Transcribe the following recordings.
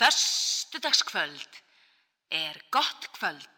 Föstudagskvöld er gott kvöld.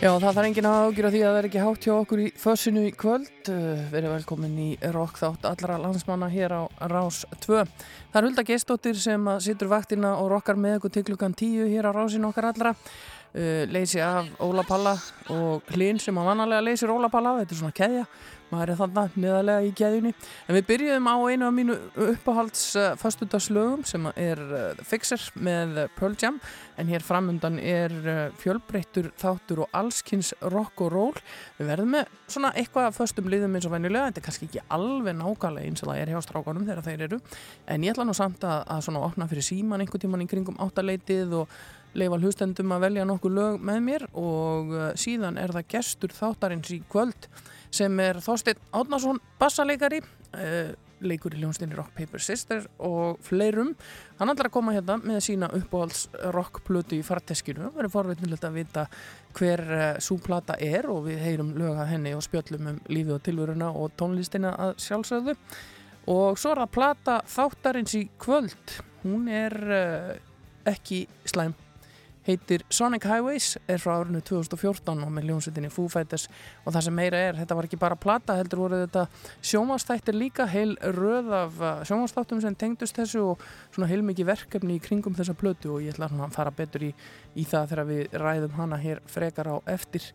Já, það þarf enginn að ágjöra því að er ekki hátt hjá okkur í fössinu í kvöld. Uh, Verið velkomin í rock þátt allra landsmanna hér á Rás 2. Það er Hulda Geistóttir sem að situr vaktina og rockar með okkur til klukkan 10 hér á Rásin okkar allra. Uh, leysi af Óla Palla og Hlinn sem að vanalega leysir Óla Palla. Þetta er svona keðja. Maður er þannig meðalega í keðjunni. En við byrjuðum á einu af mínu uppáhalds uh, fastudagslögum sem er uh, Fixer með Pearl Jam. En hér framundan er uh, fjölbreyttur þáttur og allskins rock og roll. Við verðum með svona eitthvað af föstum liðum eins og venjulega, þetta er kannski ekki alveg nákvæmlega eins og það er hjá strákanum þegar þeir eru, en ég ætla nú samt að, að svona opna fyrir síman einhvern tíman í kringum áttaleitið og leifa hlustendum að velja nokkuð lög með mér. Og síðan er það gestur þáttarins í kvöld sem er Þorsteinn Átnason bassaleikari uh, leikur í ljónstinni Rock Paper Sister og fleirum. Hann ætlar að koma hérna með sína uppáhalds rockplötu í farteskinu. Það verður forveitnilegt að vita hver uh, súplata er og við heyrum lög að henni og spjöllum um lífið og tilvöruna og tónlistina að sjálfsögðu. Og svo er það plata þáttarins í kvöld. Hún er uh, ekki slæm heitir Sonic Highways, er frá árinu 2014 og með ljónsutinni Foo Fighters. Og það sem meira er, þetta var ekki bara plata heldur voru þetta sjómanstættir líka heil röð af sjómanstáttum sem tengdust þessu og svona heil mikið verkefni í kringum þessa plötu. Og ég ætla að fara betur í, í það þegar við ræðum hana hér frekar á eftir.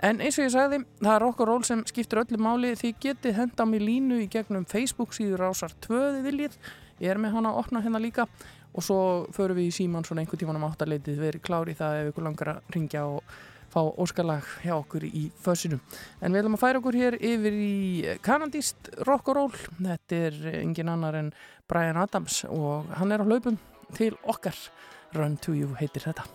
En eins og ég sagði, það er okkur ról sem skiptir öllu máli. Því getið henda mig línu í gegnum Facebook síður ásar tvöði viljið. Ég er með hana að opna hérna líka og svo förum við í síman svona einhvern tíman um áttaleitið verið klári það ef ykkur langar að ringja og fá óskalag hjá okkur í fössinu. En við ætlum að færa okkur hér yfir í kanadíst rock og roll. Þetta er engin annar en Brian Adams og hann er á hlaupum til okkar. Run to you heitir þetta.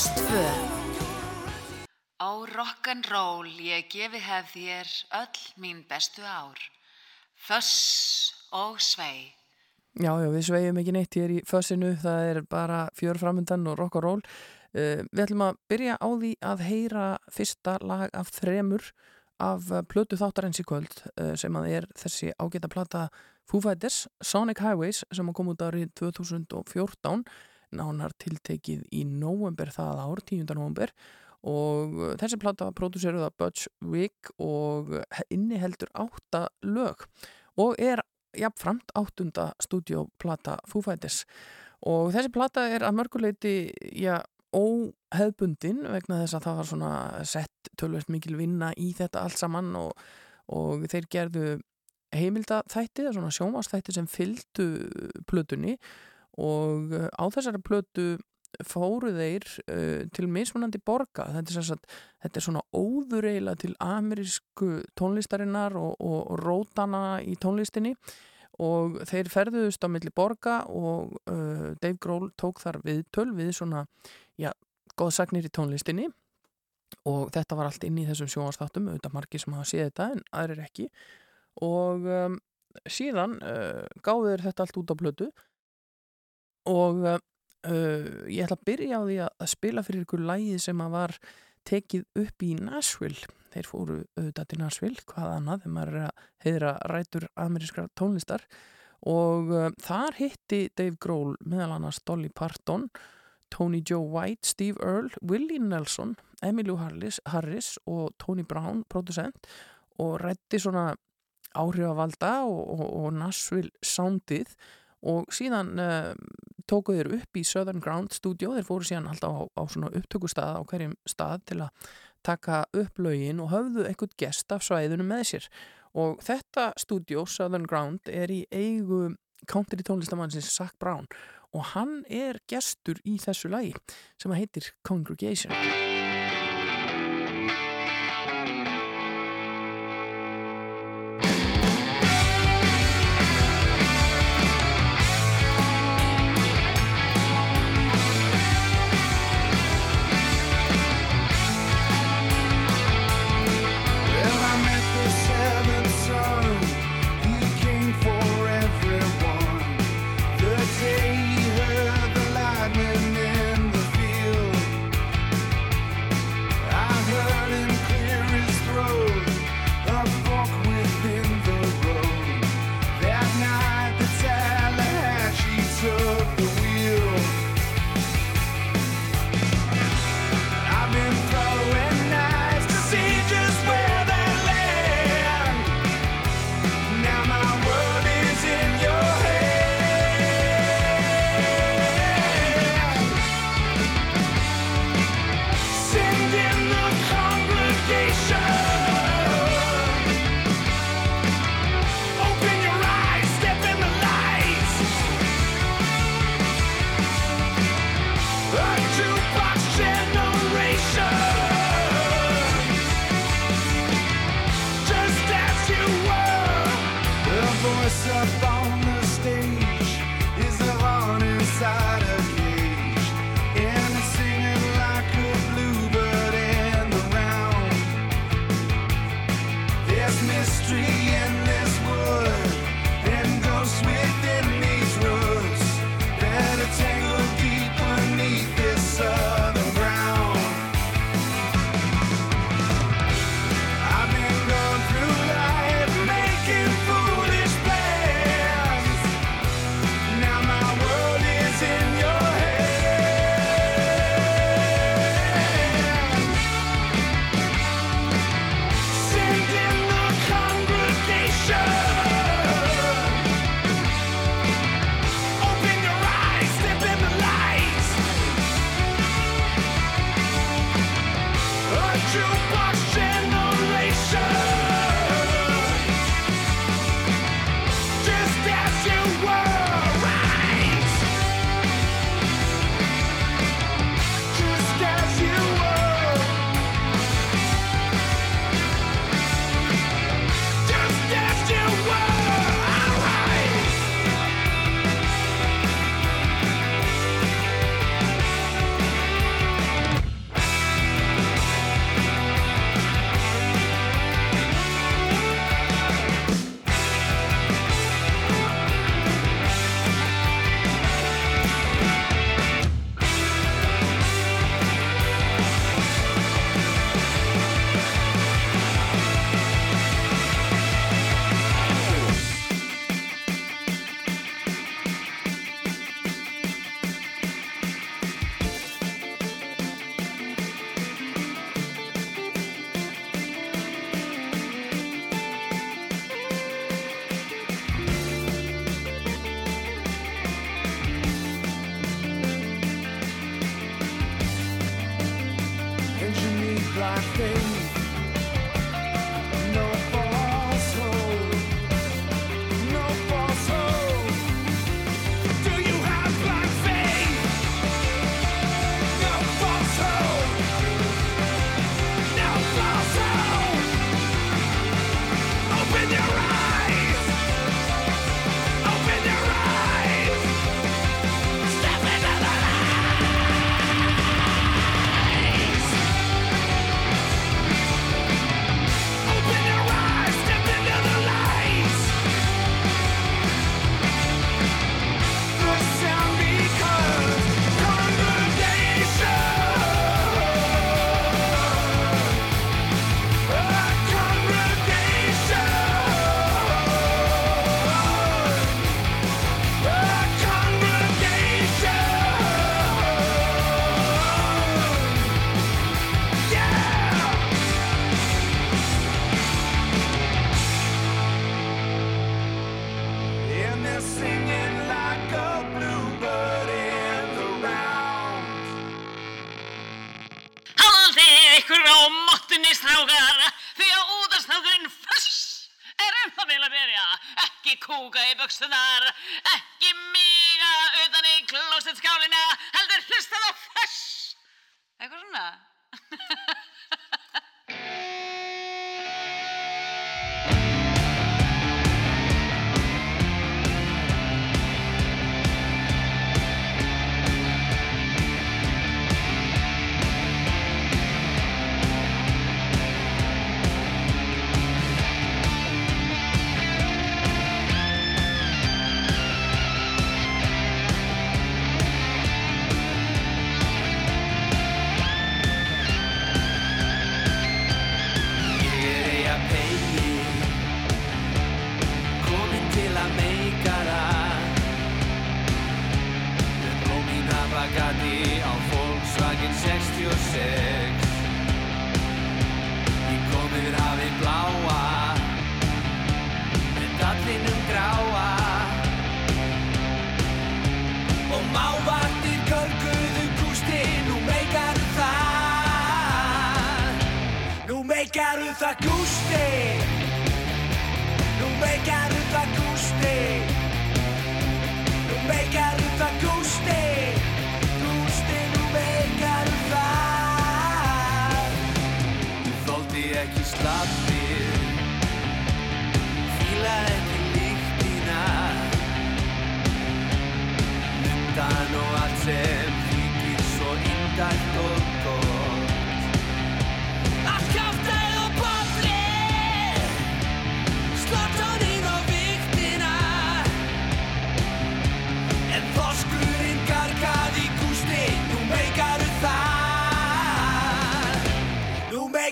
Rástfö Ó rock'n'roll ég gefi hef þér öll mín bestu ár. Föss og svei. Já, já, við svegjum ekki neitt hér í fössinu, það er bara fjör framundan og rock og roll. Uh, við ætlum að byrja á því að heyra fyrsta lag af þremur af plötu þáttarins í kvöld uh, sem að er þessi ágæta plata Foo Fighters, Sonic Highways sem að koma út árið 2014 nánar tiltekið í november það ár, 10. november og uh, þessi plata pródúseruð af Butch Vig og uh, inniheldur átta lög og er jafnframt áttunda stúdioplata Foo Fighters og þessi plata er að mörguleiti já, óheðbundin vegna þess að það var svona sett tölvöld mikil vinna í þetta allt saman og, og þeir gerðu heimildaþætti, það er svona sjónvastætti sem fylgdu plötunni og uh, á þessari plötu fóru þeir uh, til mismunandi borga. Þetta er, sagt, þetta er svona óður eiginlega til amerísku tónlistarinnar og, og, og rótana í tónlistinni. Og þeir ferðuðust á milli borga og uh, Dave Grohl tók þar viðtöl við svona, já, góðsagnir í tónlistinni. Og þetta var allt inn í þessum sjónastáttum auðvitað margir sem hafa séð þetta en aðrir ekki. Og um, síðan uh, gáðu þeir þetta allt út á blödu og uh, ég ætla að byrja á því að, að spila fyrir ykkur lægið sem að var tekið upp í Nashville. Þeir fóru auðvitað til Nashville hvað annað þegar maður er að heiðra rætur amerískra tónlistar. Og uh, þar hitti Dave Grohl meðal annars Dolly Parton Tony Joe White, Steve Earle, Willie Nelson Emmylou Harris, Harris og Tony Brown, producent og rætti svona áhrifavalda og, og, og Nashville soundið og síðan uh, tóku þeir upp í Southern Ground Studio, þeir fóru síðan alltaf á, á svona upptökustað á hverjum stað til að taka upp lögin og höfðu eitthvað gest af svæðinu með sér. Og þetta stúdjó, Southern Ground, er í eigu country tónlistamannsins Zach Brown og hann er gestur í þessu lagi sem heitir Congregation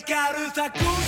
Nú meikaru það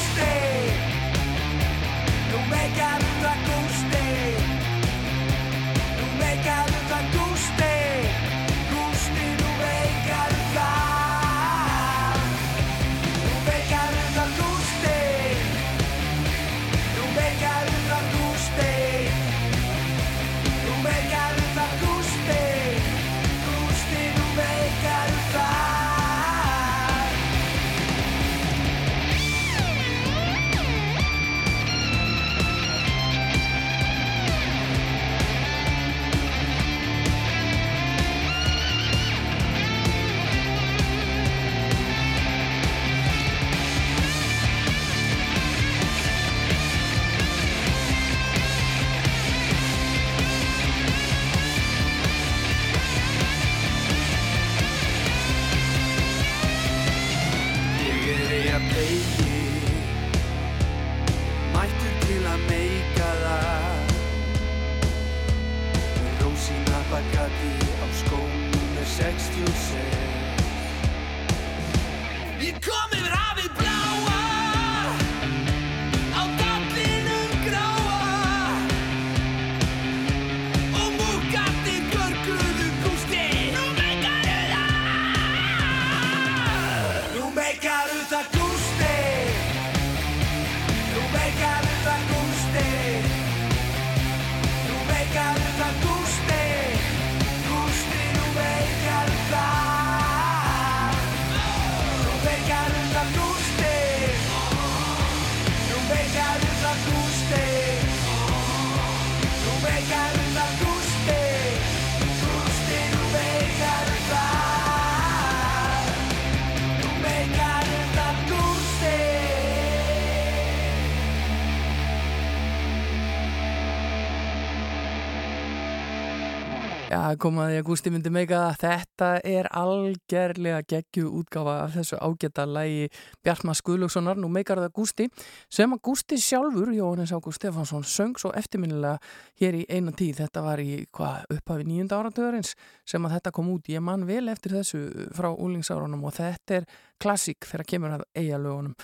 komaði að Gústi myndi meika það. Þetta er algerlega geggju útgáfa af þessu ágæta lægi Bjartmar Guðlökssonar, nú meikar það Gústi, sem að Gústi sjálfur, Jóhannes Ágúst Stefánsson, söng svo eftirminnilega hér í eina tíð. Þetta var í, hvað, upphafi nýjunda áratöðurins sem að þetta kom út. Ég man vel eftir þessu frá úlingsárunum og þetta er klassík þegar kemur að eiga lögunum.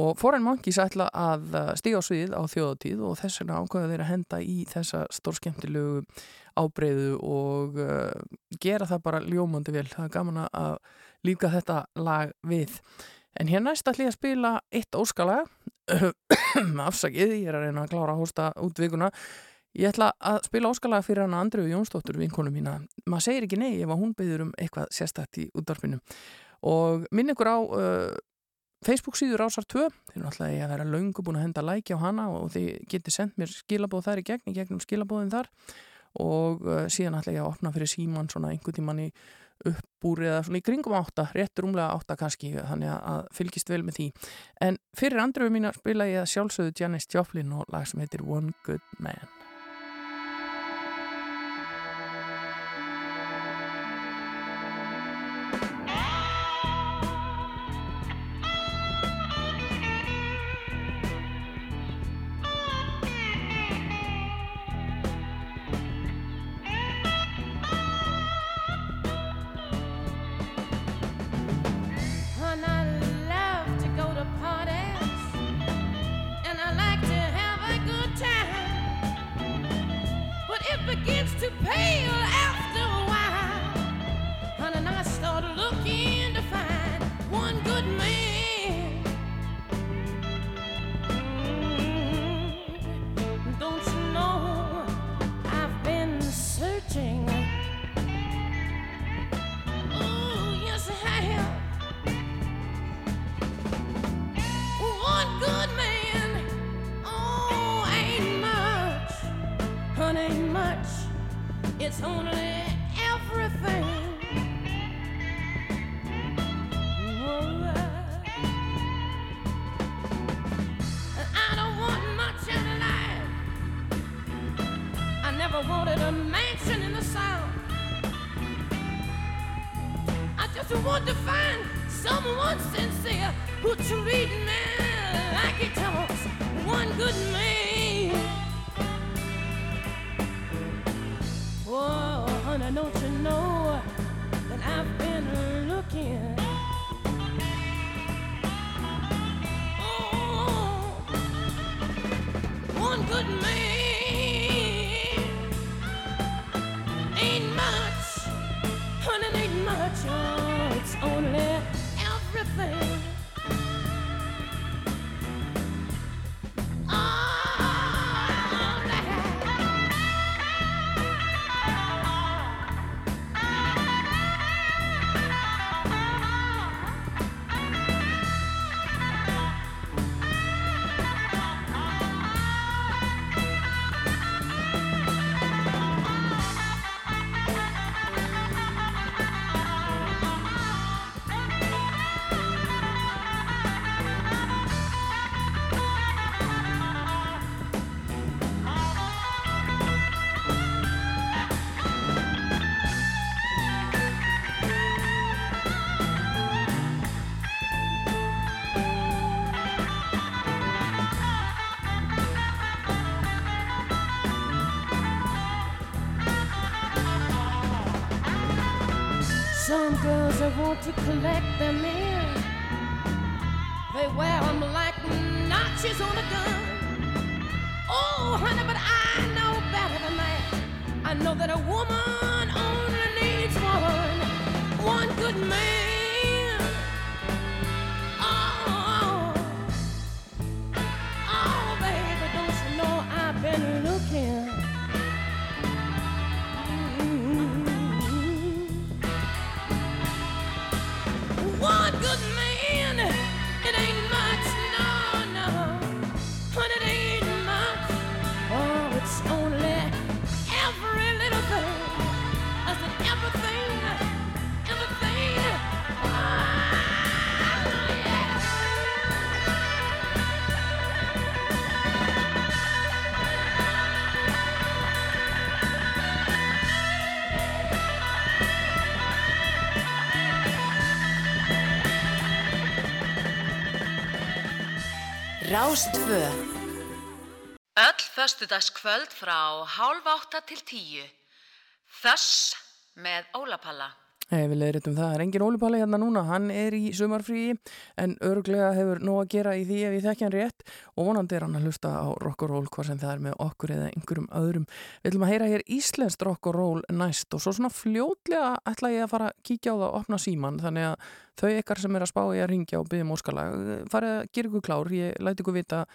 Og Foreign Monkeys ætla að stíga á sviðið á þjóðatíð og þess vegna ákveða þeir að henda í þessa stórskemmtilegu ábreyðu og uh, gera það bara ljómandi vel. Það er gaman að líka þetta lag við. En hér næst ætla ég að spila eitt óskalag, afsakið, ég er að reyna að klára að hósta út vikuna. Ég ætla að spila óskalag fyrir hana Andriu Jónsdóttur, vinkonu mína. Maður segir ekki nei ef hún byður um eitthvað sérstætt í útdarpinu. Og minn ykkur á uh, Facebook síður Rásar 2 þeir eru alltaf að vera löngu búin að henda læki á hana og þið getið sendt mér skilabóð þar í gegn í gegnum skilabóðin þar og uh, síðan ætla ég að opna fyrir síman svona einhvern tíman í uppbúri eða svona í kringum átta, rétt rúmlega átta kannski, þannig að- fylgist vel með því. En fyrir andröfu mín spila ég að sjálfsögðu Janis Joplin og lag sem heitir One Good Man. It's only That want to collect them in, Rástfö Öll föstudagskvöld frá hálf átta til tíu. Þess með Ólapalla. Leiðréttum það. Það er engin ólupalli hérna núna, hann er í sumarfríi en örglega hefur nóg að gera í því ef ég þekki hann rétt og vonandi er hann að hlusta á rock og roll hvað sem það er með okkur eða einhverjum öðrum. Við ætlum að heyra hér íslenskt rock og roll næst og svo svona fljótlega ætla ég að fara að kíkja á það og opna síman þannig að þau ykkar sem er að spá ég að ringja og byggja móskalag farið að gera ykkur klár, ég læti ykkur vita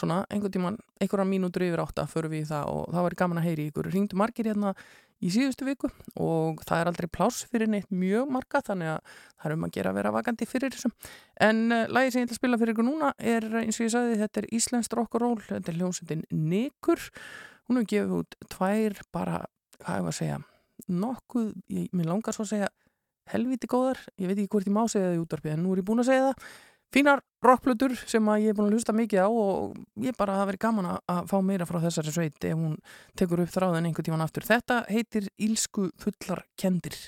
svona einhvern tíman, einhverja mínútur yfir átta förum við í það og það var gaman að heyri ykkur. Ringdu margir hérna í síðustu viku og það er aldrei pláss fyrir neitt mjög marga þannig að það er um að gera að vera vakandi fyrir þessum. En uh, lagið sem ég ætla að spila fyrir ykkur núna er eins og ég sagði þetta er and roll, þetta er hljómsveitin Nikur. Hún hefur gefið út tvær bara, hvað var að segja, nokkuð, ég, mér langar svo að segja helviti góðar, ég veit ekki hvort ég má segja það í útvarpið en nú er ég búin að segja það fínar rockplötur sem að ég er búin að hlusta mikið á og ég bara hafa verið gaman að fá meira frá þessari sveit ef hún tekur upp þráðin einhvern tíman aftur. Þetta heitir Ílsku fullar kendir.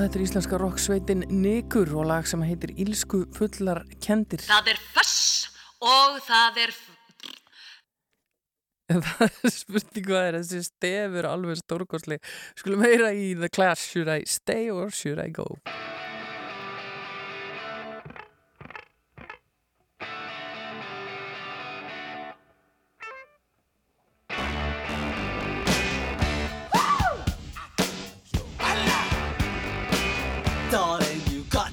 Þetta er íslenska rocksveitin Nikur og lag sem heitir Ílsku fullar kendir. Það er föss og það er... Það er spurning hvað er þessi stefur alveg stórkostli. Skulum heyra í The Clash, should I stay or should I go?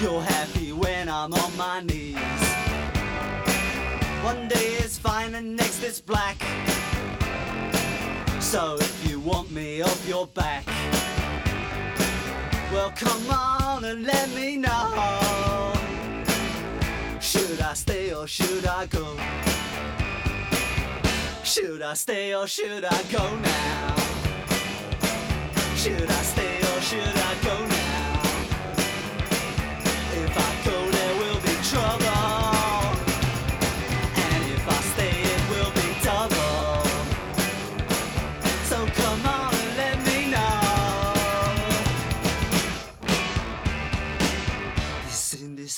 You're happy when I'm on my knees. One day it's fine and next it's black. So if you want me off your back, well come on and let me know. Should I stay or should I go? Should I stay or should I go now? Should I stay or should I go now?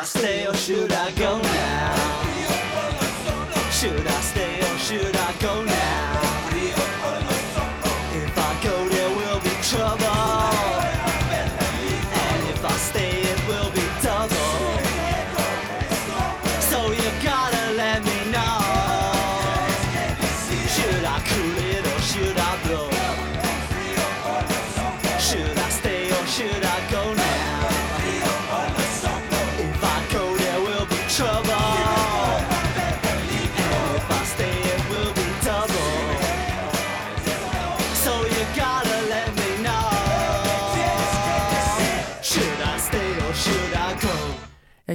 I stay or should I go now? Should I stay or should I go now?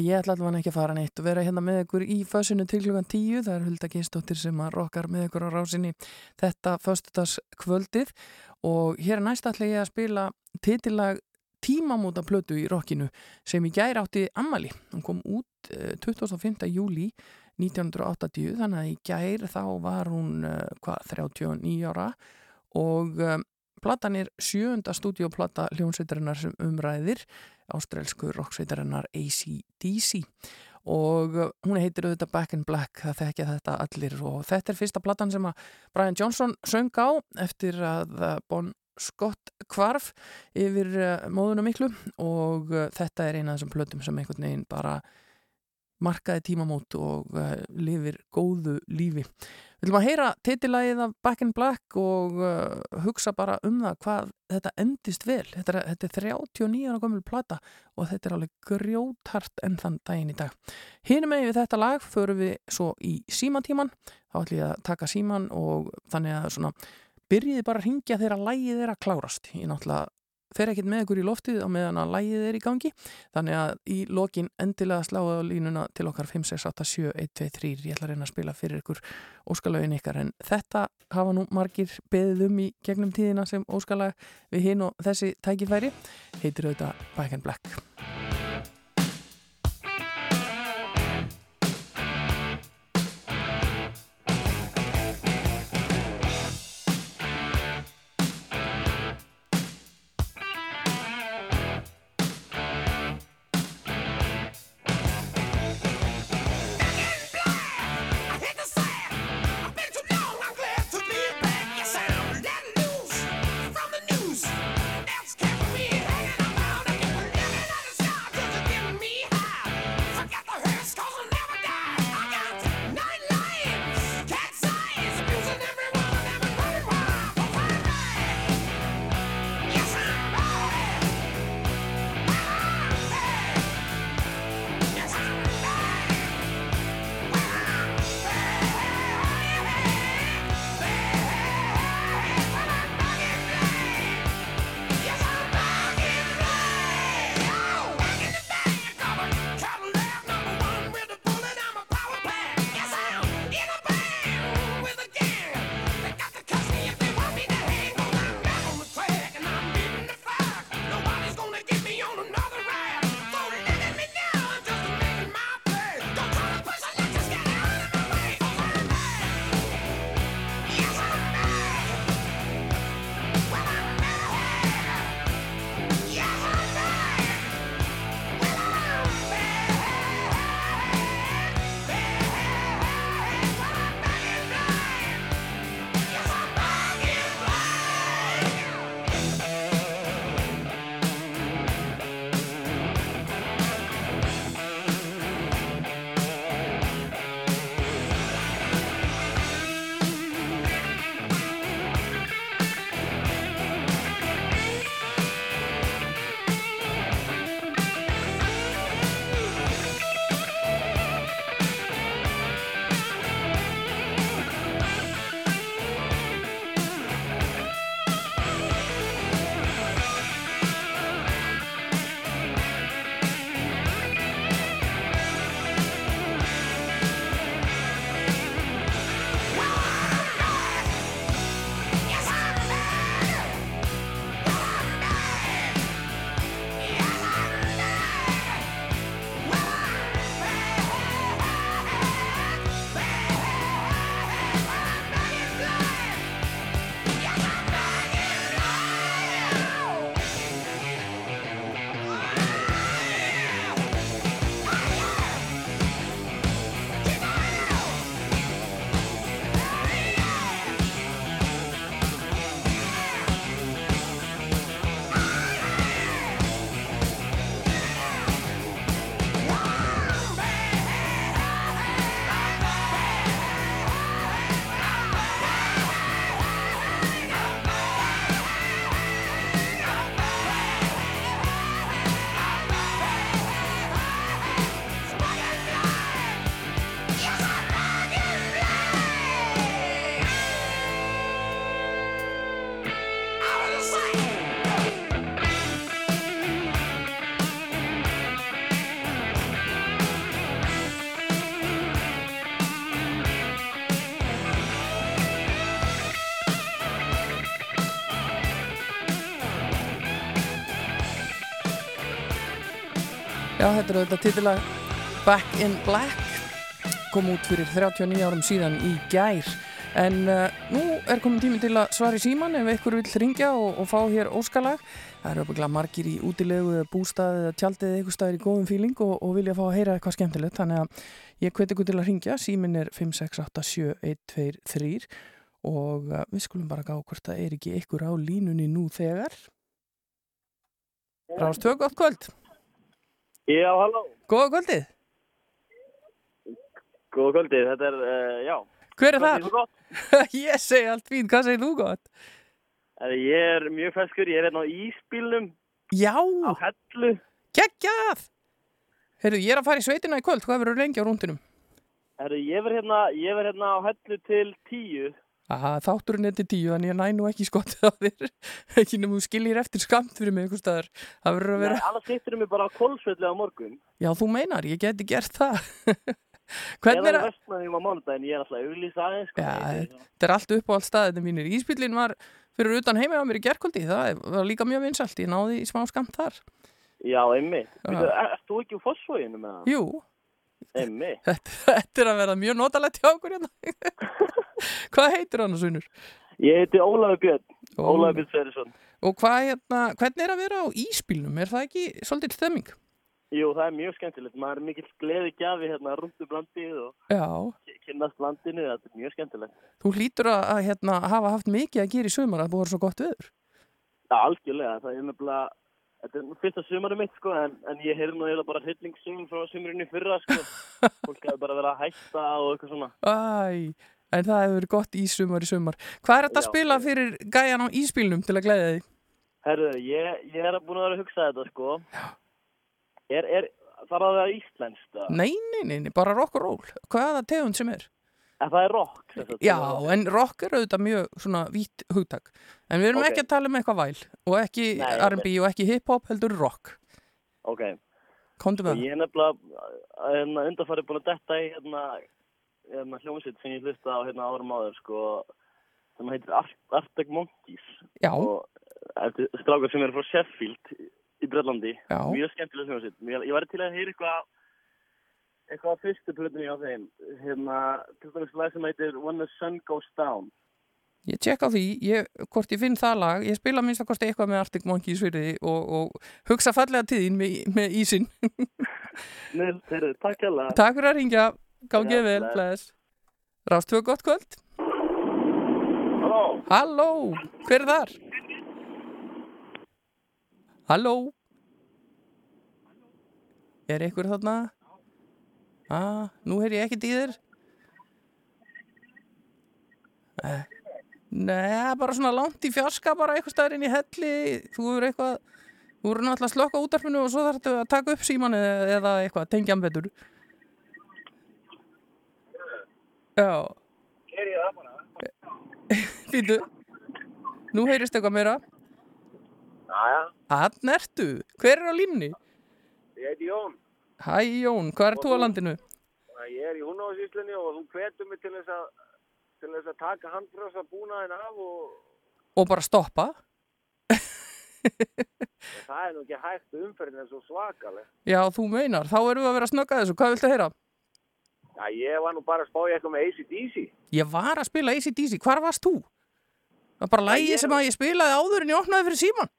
Ég ætla allavega ekki að fara neitt og vera hérna með ykkur í fössinu til klukkan tíu. Það er Hulda Geistóttir sem að rokkar með ykkur á rásinni þetta föstudags kvöldið og hér næst ætla ég að spila titillag tímamóta plötu í rockinu sem í gær átti Ammali. Hún kom út eh, 25. júli 1980 þannig að í gær þá var hún eh, hvað, 39 ára og uh, platan er sjöunda stúdíoplata hljónsveitarinnar sem umræðir ástrælsku rocksveitarinnar ACDC og uh, hún heitir auðvitað Back in Black, það þekkja þetta allir. Og þetta er fyrsta platan sem að Brian Johnson söng á eftir að uh, Bon Scott kvarf yfir uh, móðuna miklu. Og þetta er eina af þessum plötum sem einhvern veginn bara markaði tímamót og uh, lifir góðu lífi. Við viljum að heyra titillægið af Back in Black og uh, hugsa bara um það hvað þetta endist vel. Þetta er, þetta er 39 ára gömul plata og þetta er alveg grjóthart enn þann daginn í dag. Hinum með við þetta lag förum við svo í símantíman. Þá ætlum ég að taka síman og þannig að svona byrjiði bara að ringja þegar lægið er að klárast. Ég náttúrulega fer ekkert með ykkur í loftið á meðan að lægið er í gangi. Þannig að í lokin endilega sláðu á línuna til okkar 5687123 ég ætla að reyna að spila fyrir ykkur óskalagin ykkar. En þetta hafa nú margir beðið um í gegnum tíðina sem óskalag við hinn og þessi tækifæri. Heitir auðvitað Back in Black Já, þetta er auðvitað titilag Back in Black. Kom út fyrir 39 árum síðan í gær. En uh, nú er komin tími til að svari síman ef ykkur vill ringja og, og fá hér óskalag. Það eru öfuglega margir í útilegu bústað tjaldið eitthvað staðir í góðum fíling og, og vilja fá að heyra eitthvað skemmtilegt. Þannig að ég hveti ykkur til að ringja símin er 5687123 og uh, við skulum bara gá hvort það er ekki ykkur á línunni nú þegar. Rástöð, gott kvöld Já, halló. Góða kvöldið Góða kvöldið, þetta er, uh, já. Hver er það? ég segi allt fín, hvað segir þú gott? Herri, Ég er mjög feskur, ég er hérna á ísbílnum Já, á hellu. geggjað Heyrðu, ég er að fara í sveitina í kvöld, hvað verður lengi á rúndinum? Herri, ég verð hérna, hérna á hellu til tíu. Aha, þátturinn er til tíu, en ég næ nú ekki skottið á þér ekki þú skiljir eftir skamt fyrir mig það verður að Nei, vera annars hittir mig bara á kólsvelli á morgun. Já, þú meinar, ég geti gert það Hvernig er að mánudaginn, ég er alltaf auglýsa aðeins. Sko, þetta er allt upp á allt staðið mínir Íspillin var fyrir utan heima á mér í gerkvöldi það var líka mjög vinsalt, ég náði í smá skamt þar Já, einmitt. Er- Ert þú ekki úr fósfóginu með það? Jú. þetta, þetta er að vera mjög notalegt hjá okkur hérna Hvað heitir hann, Sunnur? Ég heiti Ólafur Björn. Ólafur Björn Sverrisson. Og hvað, hérna, hvernig er að vera á íspilnum? Er það ekki svolítið stemming? Jú, það er mjög skemmtilegt. Maður er mikill gleði gjafi hérna rundt um landið og Já, kynnast landinu. Þetta er mjög skemmtilegt. þú hlýtur að, hérna, hafa haft mikið að gera í sumar að búið svo gott viður. Já, algjörlega. Það er nefnilega, þetta er fyrsta sumarið mitt, sko, en, en ég heyrði nú eiginlega bara hryllingssögum frá sumarinu í fyrra, sko. Fólk hefur bara verið að hætta og eitthvað svona. Æ, en það hefur verið gott í sumar í sumar. Hvað er þetta að spila fyrir gæjan á íspilnum til að glæða þig? Herðu, ég, ég er búin að vera að hugsa þetta, sko. Er, er, þarf að vera íslenskt, það? Nei, nei, nei, nei, bara rock og roll. Hvaða tegund sem er? En það er rock, sagt. Já, en rock er auðvitað mjög svona vítt hugtak. En við erum Ok. ekki að tala um eitthvað væl og ekki R&B og ekki hip-hop heldur rock. Ok, Komdu með það. ég er nefnilega, hérna, undarfærið búin að detta í, hérna, hérna, hljómsveit sem ég hlusta á, hérna, árum áður, sko, sem heitir Arctic Monkeys. Já, og eftir strákar sem eru frá Sheffield í- Brellandi Já. mjög skemmtilega hljómsveit Mér- ég var til að heyra eitthvað eitthvað á fyrstu plötunni á þeim hérna, til dæmis lag sem heitir When the Sun Goes Down ég tjekka því, ég, hvort ég finn það lag, ég spila minnst að kosti eitthvað með Arctic Monkeys og, og hugsa fallega þín með, með ísinn. Nei, þeirri, takk hella Takk fyrir að ringja, bless. bless. Rástu gott kvöld? Halló, Halló, hver er þar? Halló? Er ykkur þarna? Ah, nú heyr ég ekkert í þér. Eh, Nei, bara svona langt í fjarska bara eitthvað staðar inn í helli. Þú eru eitthvað, þú eru náttúrulega að slokka útarpinu og svo þarftu að taka upp síman eða, eitthvað, tengja hann betur. Já. er ég það bara? Fýtu, nú heyrist eitthvað meira. Jæja, Þann ertu, hver er á línni? ég heiti Jón Hæ Jón, hvað er þú á landinu? Ég er í Húnáðsíslinni og þú hvetur mig til þess að til þess að taka handbrösa búnaðin af og Og bara stoppa? það er nú ekki hægt umferðin er svo svakaleg Já, þú meinar, þá erum við að vera að snögga þessu, hvað viltu heyra? Já, ég var nú bara að spá í eitthvað með ACDC Ég var að spila ACDC, hvar varst þú? Það var bara lægið ég- sem að ég spilaði áður en ég opnaði fyrir síman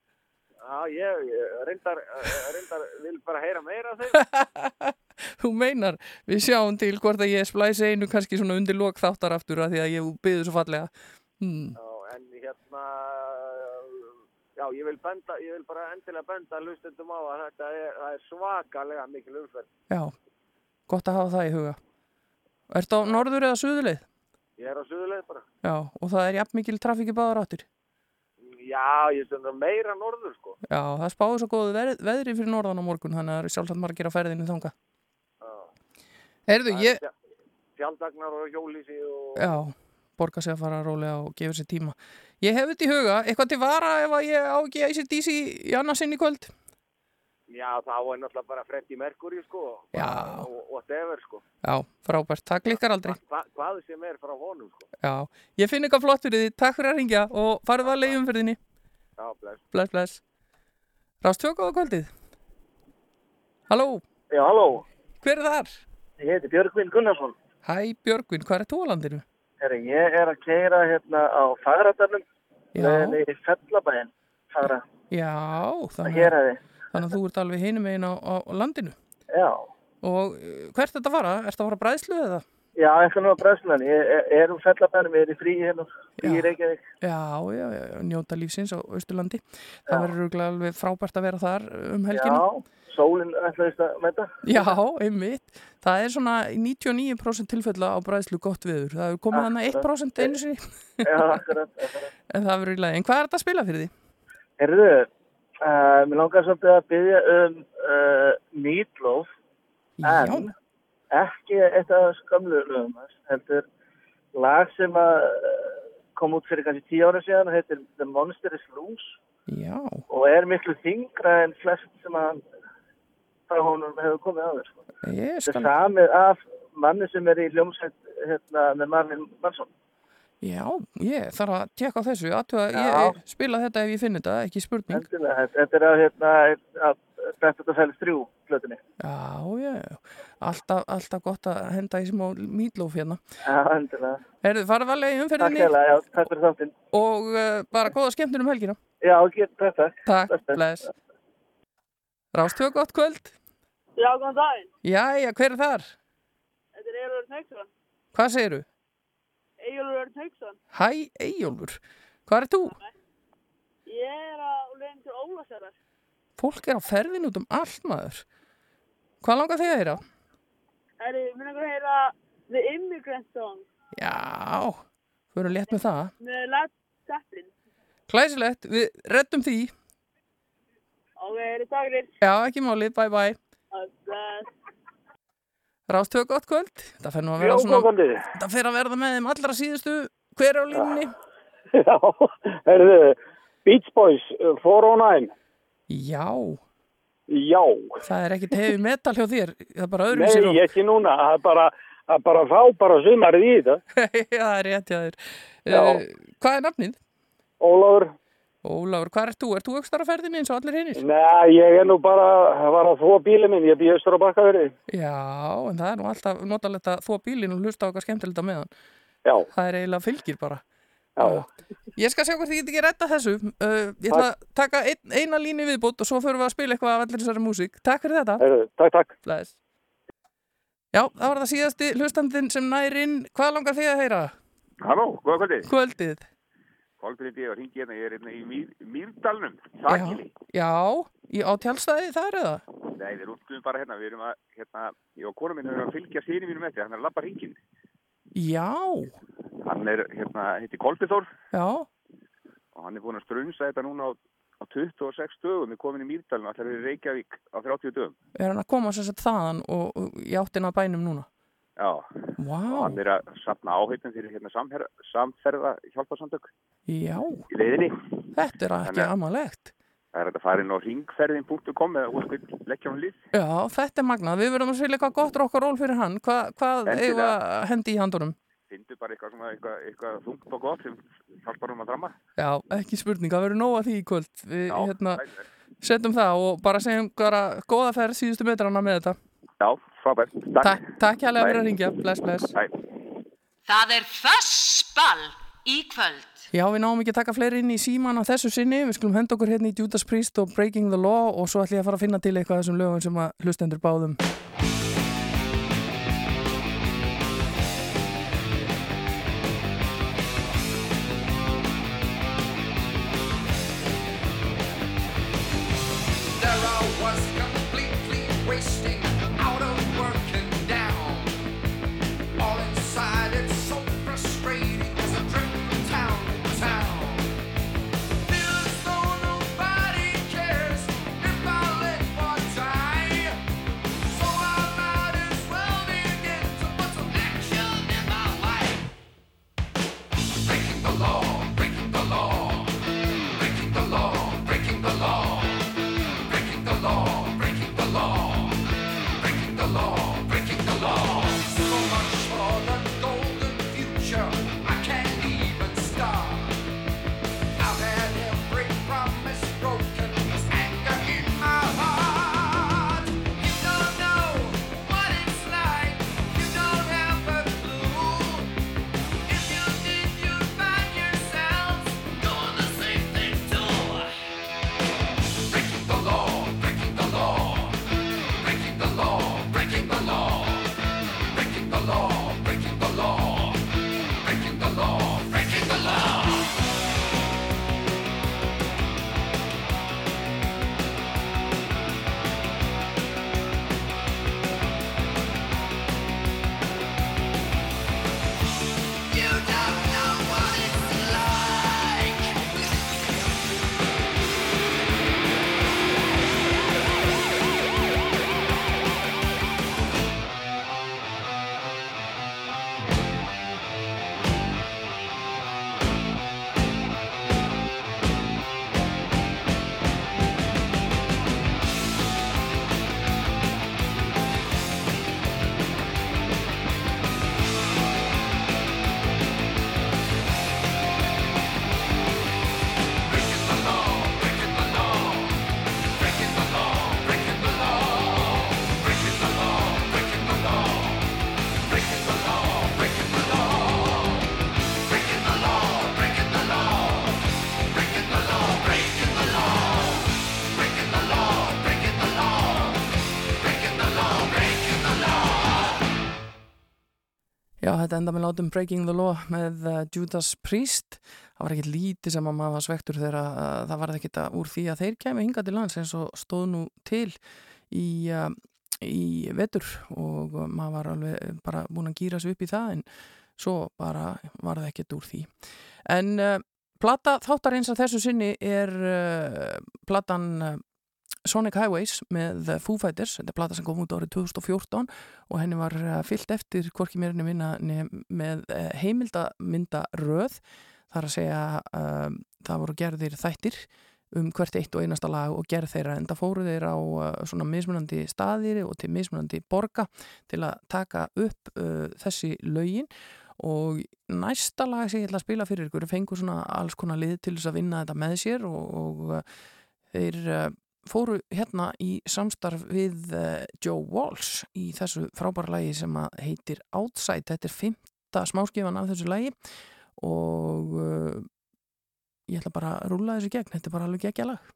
Já, ég, ég reyndar, eh, reyndar vil bara heyra meira af þeim. Þú meinar, við sjáum til hvort að ég splæsi einu kannski svona undir lok þáttar aftur að því að ég byggði svo fallega. Hmm. Já, en hérna já, ég vil benda ég vil bara endilega benda hlustendum á að þetta er, er svakalega mikil umferð. Já, gott að hafa það í huga. Ertu á norður eða suðuleið? ég er á suðuleið bara. Já, og það er jafn mikil trafík í báðar áttir já, ég stundum meira norður sko. Já, það spáði svo góðu veð, veðri fyrir norðan á morgun þannig að það eru sjálfsagt margir að ferðinu þanga Já. Heyrðu, ég, fjaldagnar og hjólísi og já, borga sig að fara rólega og gefa sér tíma. Ég hef þetta í huga, eitthvað til vara ef að ég á ekki þessi dísi í annarsinn í kvöld já, þá er náttúrulega bara Freddy Mercury sko Já. og whatever sko Já, frábært, það klikkar aldrei hva, hvað sem er frá honum sko Já, ég finn eitthvað flott fyrir því, takk fyrir að ringja og farið að leiðum fyrir þinni já, bless Bless, bless Rást tvö góða kvöldið Halló, Já, halló. hver er þar? Ég heiti Björgvin Gunnarsson. Hæ Björgvin, hvað er þú á landinu? Herri, ég er að keira hérna á Fagradalum. Já. Með í Fellabæin. Fagra. Já, Það þannig, hér hefði. Þannig að þú ert alveg hinum einn á, á landinu. Já. Og uh, hvert er þetta að fara? Er þetta að fara bræðslu eða? Já, ekki nú að bræðslan. Ég er, er um Fellabænum, ég er í frí hérna. Í. Reykjavík. Já, já, já, njóta lífsins á Austurlandi. Það verður alveg frábært að vera þar um helgina. Já, sólinn ætlaðist að mæta. Já, einmitt. Það er svona í 99% tilfella á bræðslu gott viður. Það hefur komið hann 1% einu sinni, Já, akkurat. akkurat. en það verður í lagi. En hvað er þetta að spila fyrir því? Herðu, uh, mér langar svolítið að byggja um uh, Meatloaf, en ekki eitt af skamlu lögum hans, heldur lag sem að uh, kom út fyrir kannski tíu ára síðan og heitir The Monster is Loose já, og er miklu þingra en flest sem að frá honum hefur komið áður. Sko. Þetta er samið af manni sem er í hljómsveit hérna, með Marvin Mansson. Já, ég þarf að tjekka þessu. Já. ég spila þetta ef ég finn þetta, ekki spurning. Endilega, þetta- er að, hérna, að Þetta fælst þrjú plötunni. Já, já, já. Alltaf, alltaf gott að henda í smá mýtlóf hérna. Já, endilega. Herðu, farið varlega í Takk umferðinni hérlega, já, takk fyrir þáttinn. og uh, bara góða skemmtun um helgina. Já, ok, takk, takk. Takk, Bless, bless. Rástöðu gott kvöld. Já, góðan daginn. Jæja, hver er þar? Þetta er Egilur Örn Hauksson. Hvað segirðu? Egilur Örn Hauksson. Hæ, Eyjólfur. Hvað er þú? Ég er á leiðin til Ólasæðar. Fólk er á ferðin út um allt maður. Hvað langar þig að heyra? Það er, minn einhver að heyra The Immigrant Song Já, fyrir létt með það. með Led Zeppelin. Klæsilegt, við reddum því. Ok, er þetta dagir. Já, ekki málið, bye bye. Bless. Rástöðu gott kvöld. Það nú að vera svona, það fer að verða með þeim allra síðustu hver er á línni. Já, herðu, Beach Boys, uh, 409. Já, Já, það er ekkit hefi metal hjá þér. Það er bara öðrum nei, sér ekki núna. Það er bara, það er bara fá bara sumarið í þetta. Já, það er rétt. Já. Uh, hvað er nafnið? Ólafur, Ólafur, hvað ert þú? Ert þú aukstar á ferðinni eins og allir hinnir? nei, ég er nú bara, var að þvó bílið minn, ég býð austur á bakkaverði. Já, en það er nú alltaf notalegt að þó bílinn og hlusta á okkar skemmtilegt á meðan. Já, Það er eiginlega fylgir bara. já, Ég skal sjá hvort ég get ekki retta þessu. Uh, ég ætla að taka ein, eina línu viðbútt og svo förum við að spila eitthvað af allir þessari músík. Takk fyrir þetta. herðu, takk, takk. Bless. Já, það var það síðasti hlustandinn sem nær inn. Hvað langar þig að heyra? Halló, góða kvöldi. Kvöldið. Kolbrindi, ég var hringi hérna, ég er hérna í Mýr, Mýrdalnum, Sakili. Já, í, á tjálstæði þar eða? Nei, við rúttum bara hérna, við erum að, hérna, ég og kona minn erum að fylgja síni mínum eftir, hann er að labba hringin. Já, Hann er, hérna, heiti Kolbithor já, og hann er búin að strunsa þetta núna á, á 26 dögum, við komin í Mýrdalum, allar í Reykjavík á 30 dögum. er hann að koma sér sett þaðan og, og í áttina bænum núna? Og hann er að sapna áheitum fyrir hérna samherra, samferða hjálparsamtök já, í leiðinni. þetta er ekki amalegt. Það er að fara inn á ringferðin.com eða úrskvill leggja hann lið. Já, þetta er magnað. Við verðum að spila eitthvað gott rockaról fyrir hann. Hva, hvað að hendi í handunum? Findu bara eitthvað, eitthvað, eitthvað þungt og gott sem hjálpar um að dramma. Já, ekki spurning, það verður nóg að því í kvöld. Við Já, hérna, setjum það og bara segjum bara góða ferð síðustu metrana með þetta. Já, frábært. Takk, takk hérlega fyrir að ringja. Bless, bless. Bye. Það er fössball í kvöld. Já, við náum ekki að taka fleiri inn í síman á þessu sinni. Við skulum henda okkur hérna í Judas Priest og Breaking the Law og svo ætlum ég að fara að finna til eitthvað af þessum lögum sem að hlustendur báðum. Þetta enda með látum Breaking the Law með uh, Judas Priest. Það var ekkert lítið sem að maður svektur þegar það var ekkert að- úr því að þeir kemur hingað til lands eins og stóð nú til í, uh, í vetur og maður var alveg bara búin að gýra sig upp í það en svo bara var það ekkert úr því. En uh, plata þáttar eins að þessu sinni er uh, platan Sonic Highways með Foo Fighters, þetta er plata sem kom út árið 2014 og henni var uh, fyllt eftir hvorki mér enn minna með uh, heimildamynda röð þar að segja uh, það voru gerðir þættir um hvert eitt og einasta lag og gerð þeirra en það fóru þeir á svona mismunandi staðir og til mismunandi borga til að taka upp uh, þessi lögin. Og næsta lag sem ég ætla að spila fyrir ykkur fengur svona alls konar lið til þess að vinna þetta með sér og, og þeir uh, fóru hérna í samstarf við uh, Joe Walsh í þessu frábæra lagi sem heitir Outside, þetta er fymta smáskifan af þessu lagi og uh, ég ætla bara að rúla þessu gegn, þetta er bara alveg geggja lag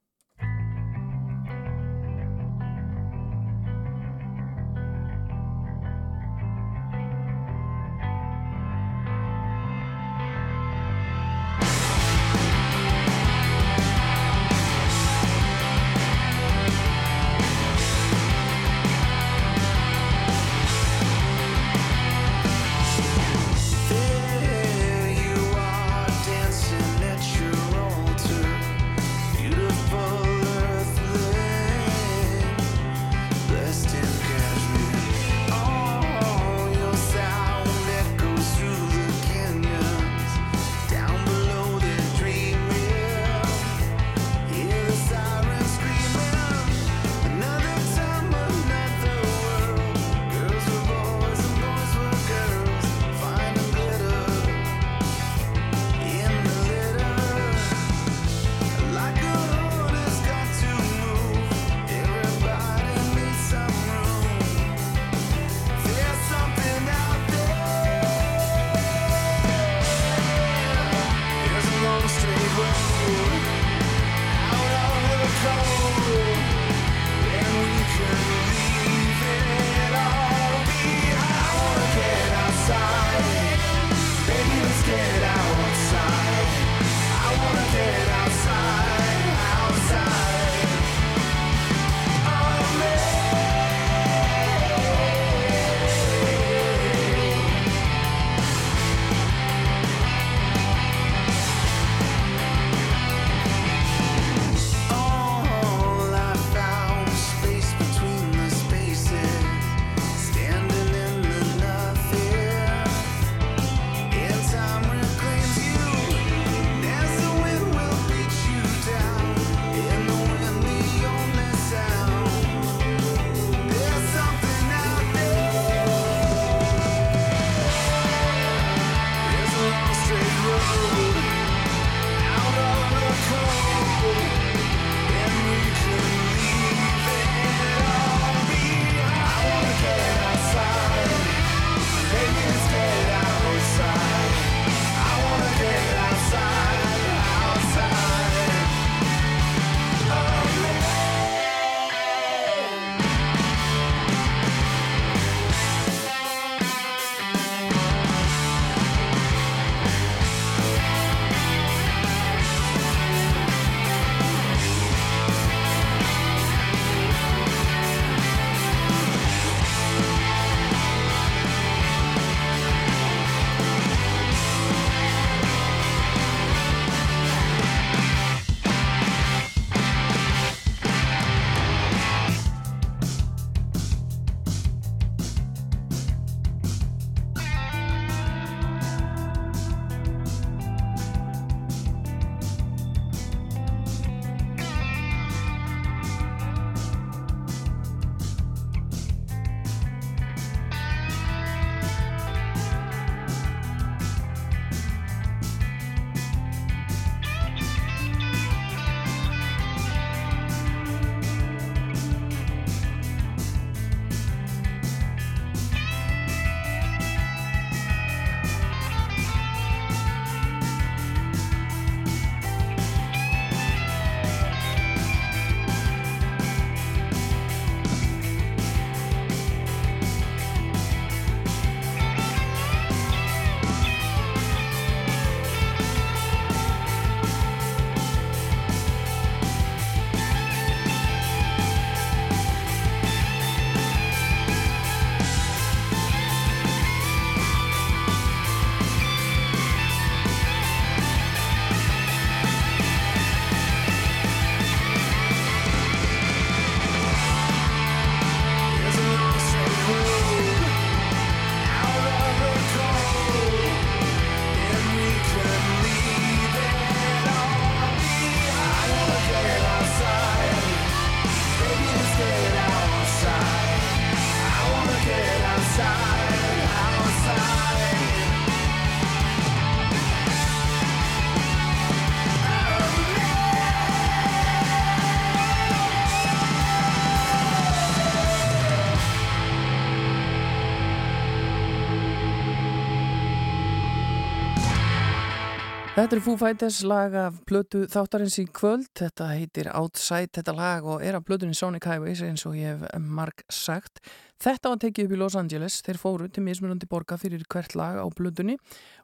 Þetta er Foo Fighters lag af plötu þáttarins í kvöld. Þetta heitir Outside þetta lag og er af plötunni Sonic Highways eins og ég hef marg sagt. Þetta var tekið upp í Los Angeles. Þeir fóru til mismunandi borga fyrir hvert lag á plötunni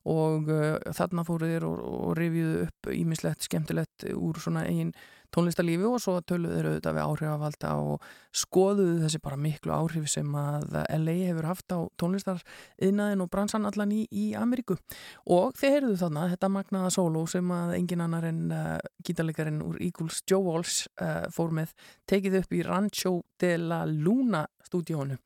og uh, þarna fóru þeir og, og rifjuðu upp ímislegt skemmtilegt úr svona eigin tónlistarlífi og svo töluðu þeir auðvitað við áhrifavalda og skoðuðu þessi bara miklu áhrif sem að LA hefur haft á tónlistariðnaðin og bransan allan í, í Ameríku. Og þeir heyrðu þarna þetta magnaða sóló sem að engin annar en uh, gítarleikarinn úr Eagles Joe Walsh uh, fór með tekið upp í Rancho de la Luna stúdíónu.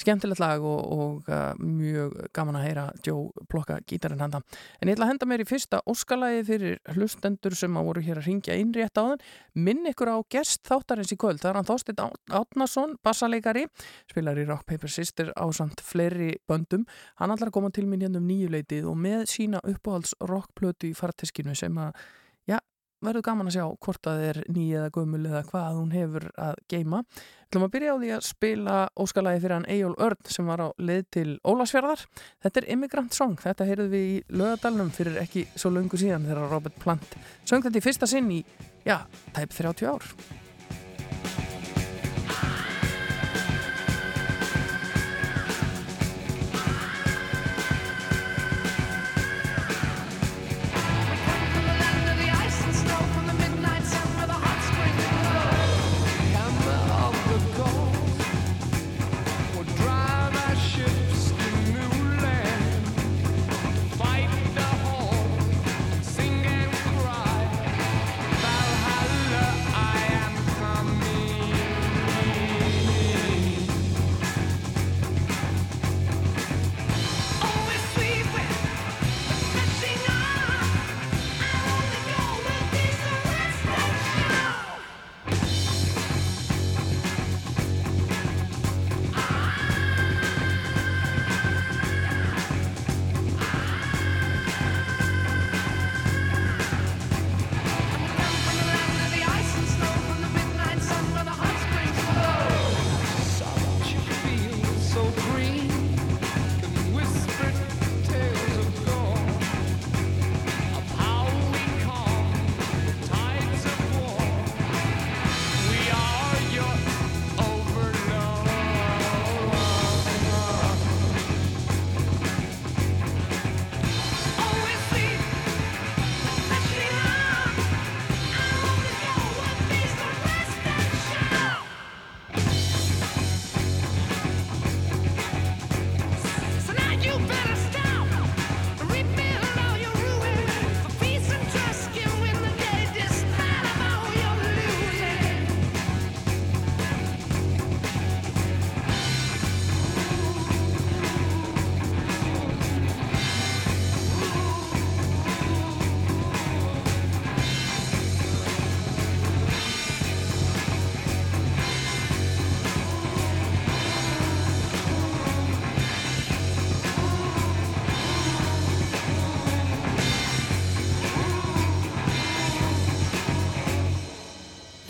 Skemmtilegt lag og, og uh, mjög gaman að heyra Joe plokka gítarinn handa. En ég ætla að henda mér í fyrsta óskalagi fyrir hlustendur sem að voru hér að ringja inn rétt á þann. Minn ykkur á gerst þáttarins í kvöld. Það er hann Þorstein Átnason, bassaleikari, spilar í Rock Paper Sister á samt fleiri böndum. Hann ætlar að koma til mín hérna um nýjuleitið og með sína uppáhalds rockplötu í farteskinu sem að, verður gaman að sjá hvort það er nýja eða gömul eða hvað hún hefur að geima. Þú ætlum að byrja á því að spila óskalagi fyrir hann Eyjól Örn sem var á leið til Ólasfjörðar. Þetta er Immigrant Song. Þetta heyrðum við í lögadalunum fyrir ekki svo lungu síðan þegar Robert Plant söng þetta í fyrsta sinn í, já, tæp 30 ár.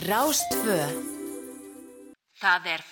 Rástfö Það er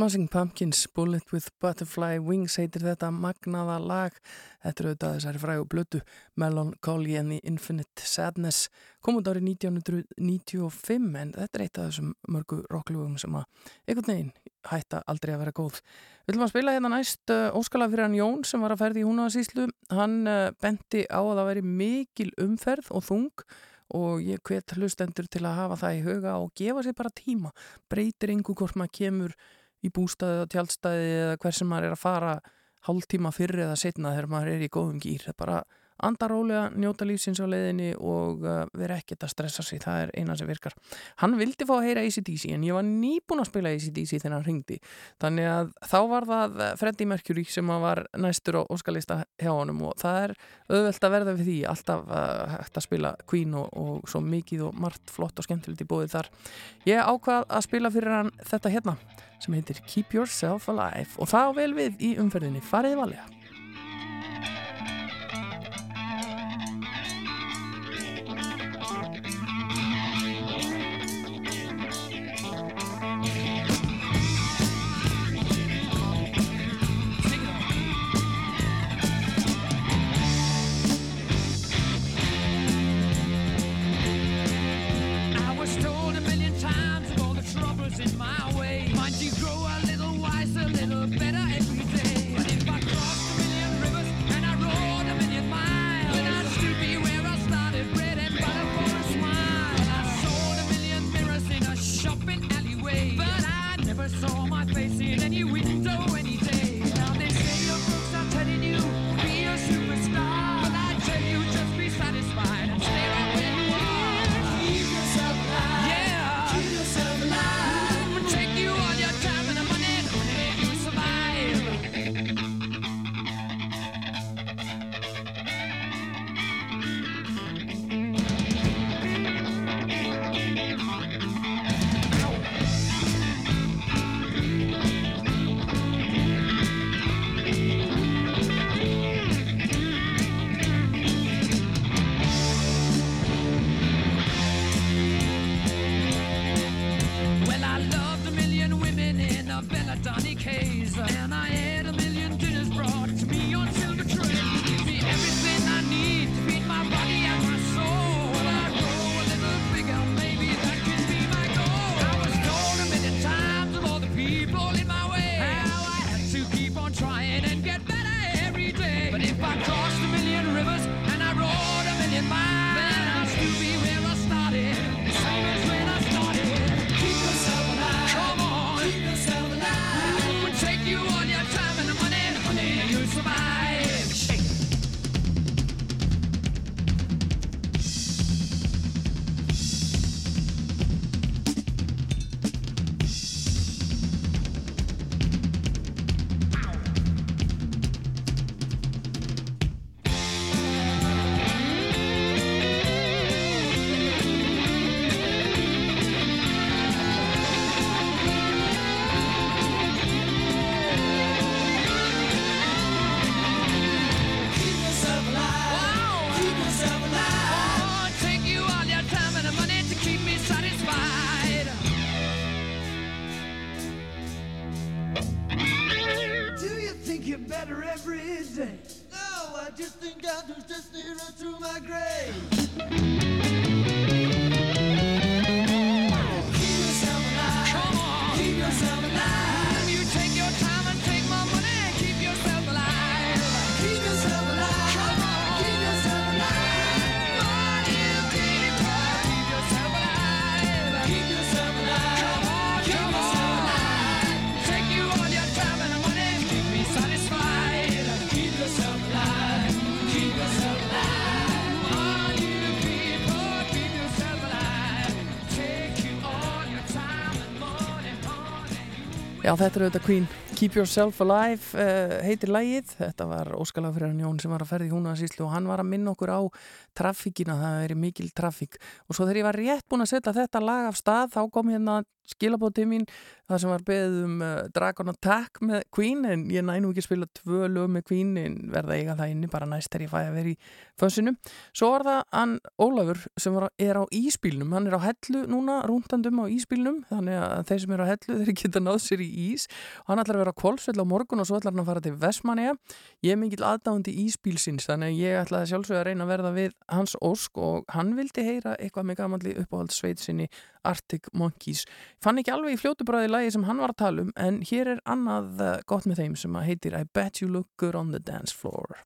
Smashing Pumpkins, Bullet with Butterfly Wings heitir þetta magnaða lag. Þetta er auðvitað þessari frægu blötu Melancholy and the Infinite Sadness kom út árið 1995 en þetta er eitt af þessum mörgu rocklugum sem að einhvern veginn hætta aldrei að vera góð. Við viljum að spila hérna næst uh, óskala fyrir hann Jón sem var að ferði í húnaðasíslu hann uh, benti á að það veri mikil umferð og þung og ég hvet hlustendur til að hafa það í huga og gefa sér bara tíma. Breytir yngu hvort maður kemur í bústaði og tjaldstæði eða hver sem maður er að fara hálftíma fyrr eða setna þegar maður er í góðum gýr það er bara andarólega, njóta lífsins á leiðinni og uh, vera ekkert að stressa sig. Það er eina sem virkar. Hann vildi fá að heyra ACDC en ég var nýbúin að spila ACDC þegar hann ringdi, þannig að þá var það Freddie Mercury sem var næstur á óskalista hjá honum og það er auðvelt að verða við því. Alltaf uh, hægt að spila Queen og, og svo mikið og margt flott og skemmtilegt í bóðið þar. Ég ákvað að spila fyrir hann þetta hérna sem heitir Keep Yourself Alive og það á vel við í umferðinni Farið valega. Saw my face in any window Já, þetta er auðvitað Queen Keep Yourself Alive uh, heitir lægið. Þetta var óskalag fyrir hann Jón sem var að ferði í húnaðasíslu og hann var að minna okkur á traffíkina, það er mikil traffík. Og svo þegar ég var rétt búin að setja þetta lag af stað, þá kom hérna skilabóð til mín, það sem var beðið um uh, Dragon Attack með Queen en ég næ nú ekki að spila tvö lög með Queen en verða eiga það inni bara næst þegar ég fæ að vera í fössinum. Svo var það hann Ólafur sem var, er á íspílnum, hann er á hellu núna, rúndandum á íspílnum, þannig að þeir sem eru á hellu þeir geta náð sér í ís og hann ætlar að vera á Kolsvell á morgun og svo ætlar hann að fara til Vestmanniða. Ég er mikill aðdáðandi íspílsins þannig að ég ætlaði sjálfsög að reyna að verða við hans ósk og hann vildi heyra eitthvað með gamanli uppáhald sveit sinni Arctic Monkeys. Fann ekki alveg í fljótu bræði lagi sem hann var að tala um en hér er annað eh, gott með þeim sem heitir I Bet You Look Good on the Dance Floor.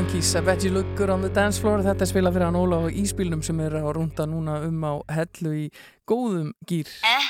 1984. Arctic Monkeys, I Bet You Look Good on the Dance Floor þetta er spilað fyrir hann Óla og Ísbílnum sem er að rúnda núna um á hellu í góðum gýr Ekki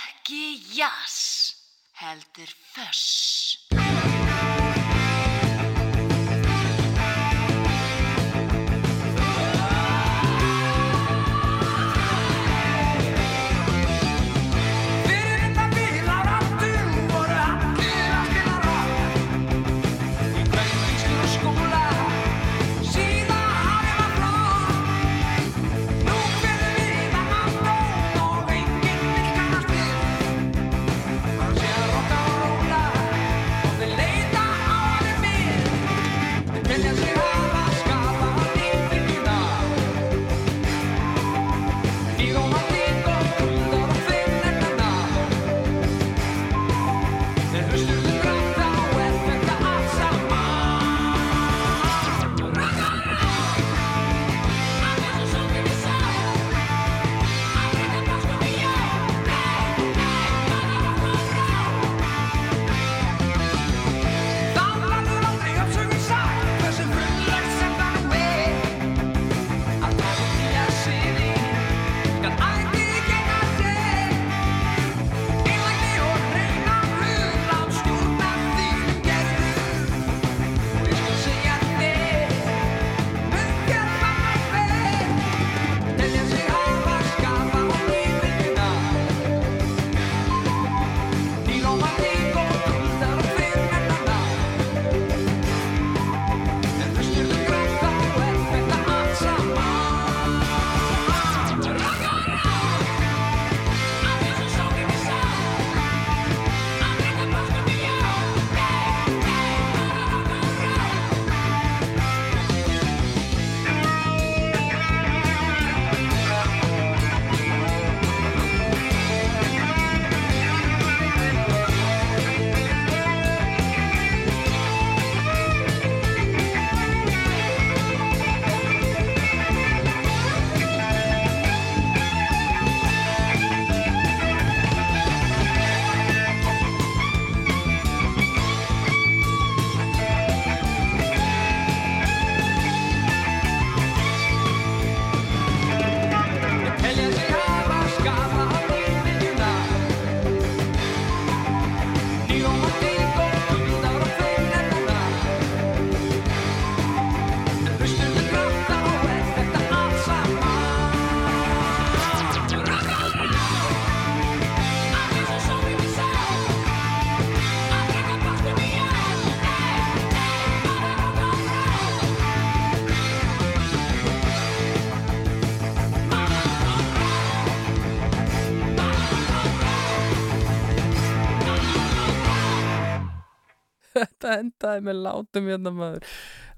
endaði með látum hérna maður.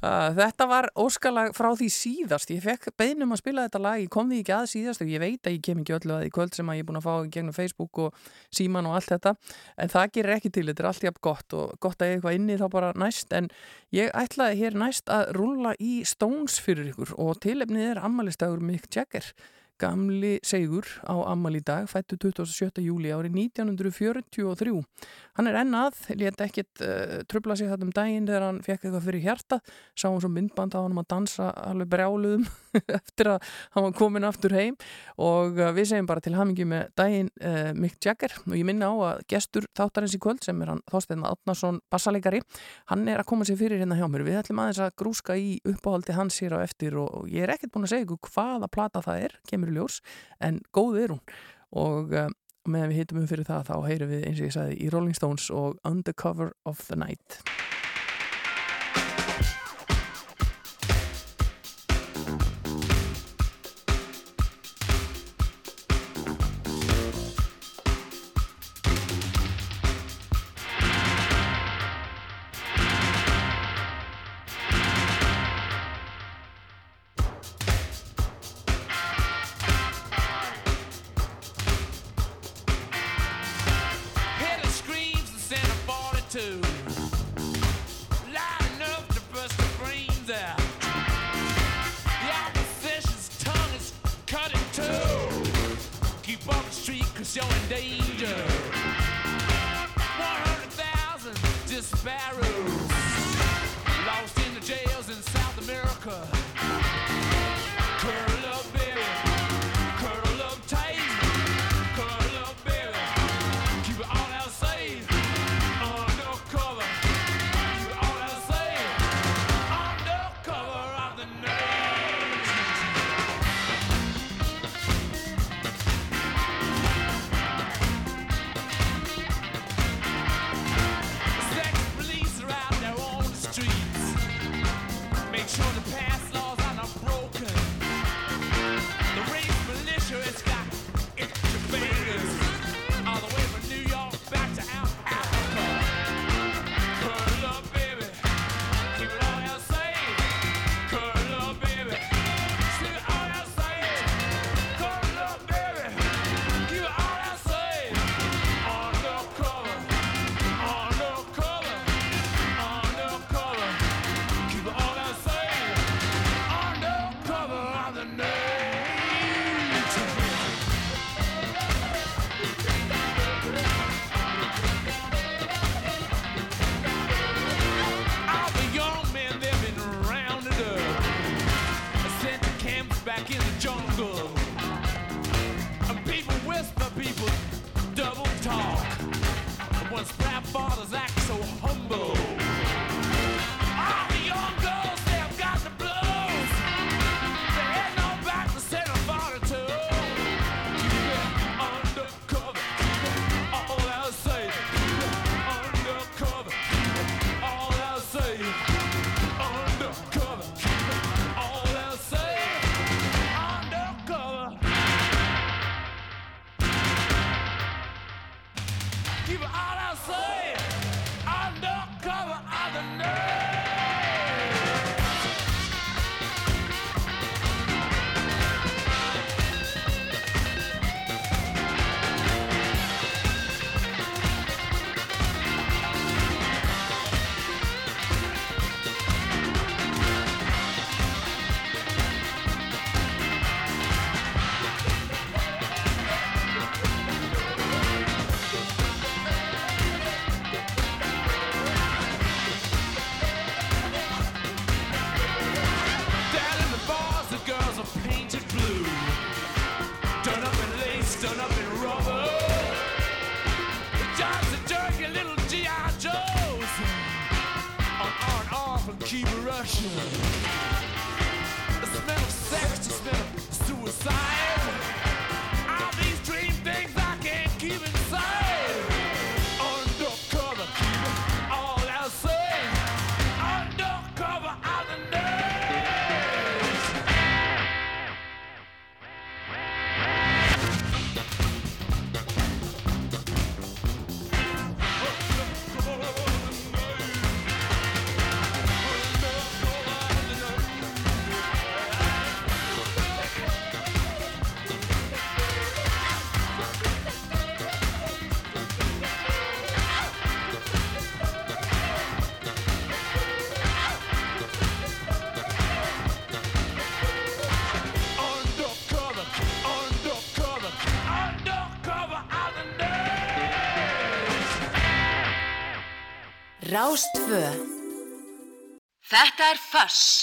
Uh, þetta var óskalag frá því síðast. Ég fekk beinum að spila þetta lag, ég kom því ekki að síðast og ég veit að ég kem ekki öllu að því kvöld sem að ég er búin að fá gegnum Facebook og síman og allt þetta. En það gerir ekki til, þetta er allt jafn gott og gott að ég eitthvað inni þá bara næst. En ég ætlaði hér næst að rúlla í Stones fyrir ykkur og tilefnið er ammalistagur Mick Jagger. Gamli Segur á ammal í dag, fættu 27. júli árið 1943. Hann er ennað, létt ekkit uh, trubla sig þetta um daginn þegar hann fekk eitthvað fyrir hjarta, sá hann svo myndband á hann að dansa alveg brjáluðum eftir að hann var komin aftur heim og uh, við segjum bara til hamingi með daginn uh, Mick Jagger og ég minna á að gestur þáttarins í kvöld sem er hann Þorstein Átnarsson bassalegari, hann er að koma sér fyrir hérna hjá mér. Við ætlum aðeins að grúska í uppáhaldi hans hér á eftir og ég er ekkert búin að segja ykkur hvaða plata það er, kemur í ljós, en góð er hún. Og uh, meðan við hittum um fyrir það þá heyrum við eins og ég sagði í Rolling Stones og Undercover of the Night Rástfö Þetta er föss.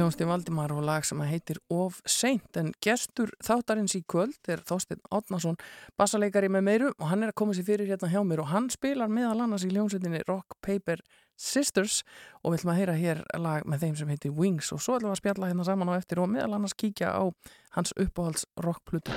Hljónstinn Valdimar og lag sem heitir Of Seint en gestur þáttarins í kvöld er Þorsteinn Átnason bassaleikari með meiru og hann er að koma sér fyrir hérna hjá mér og hann spilar meðal annars í hljónsettinni Rock Paper Sisters og við ætlum að heyra hér lag með þeim sem heitir Wings og svo ætlum við að spjalla hérna saman á eftir og meðal annars kíkja á hans uppáhalds rockplutu.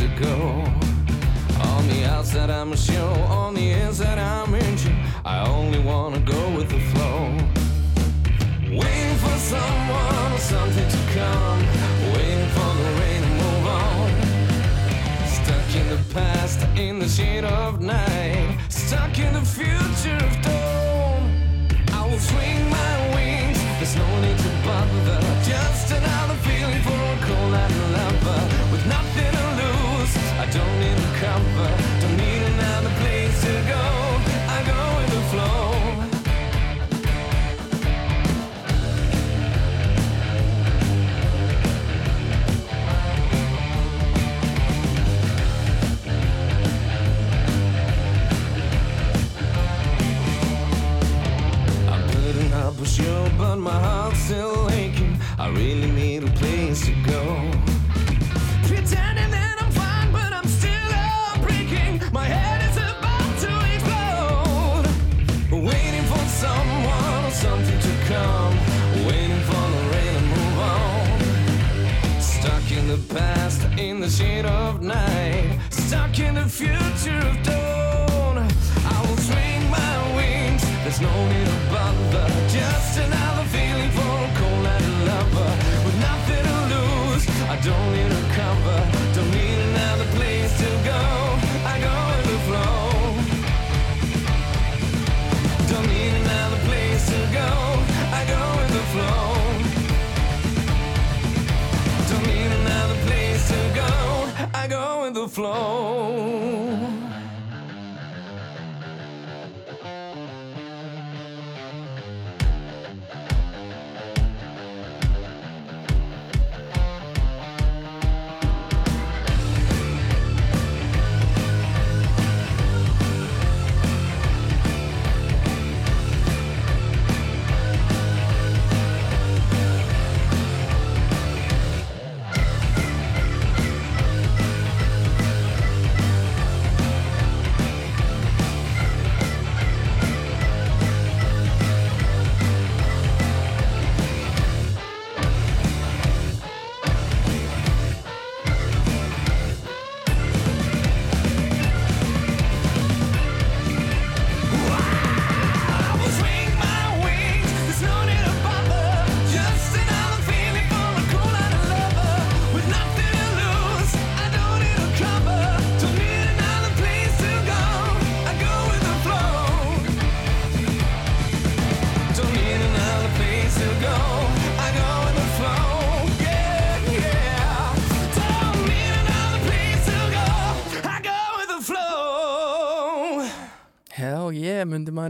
ago. But my heart's still aching. I really need a place to go. Pretending that I'm fine, but I'm still breaking. My head is about to explode. Waiting for someone or something to come. Waiting for the rain to move on. Stuck in the past, in the shade of night. Stuck in the future of dawn. Go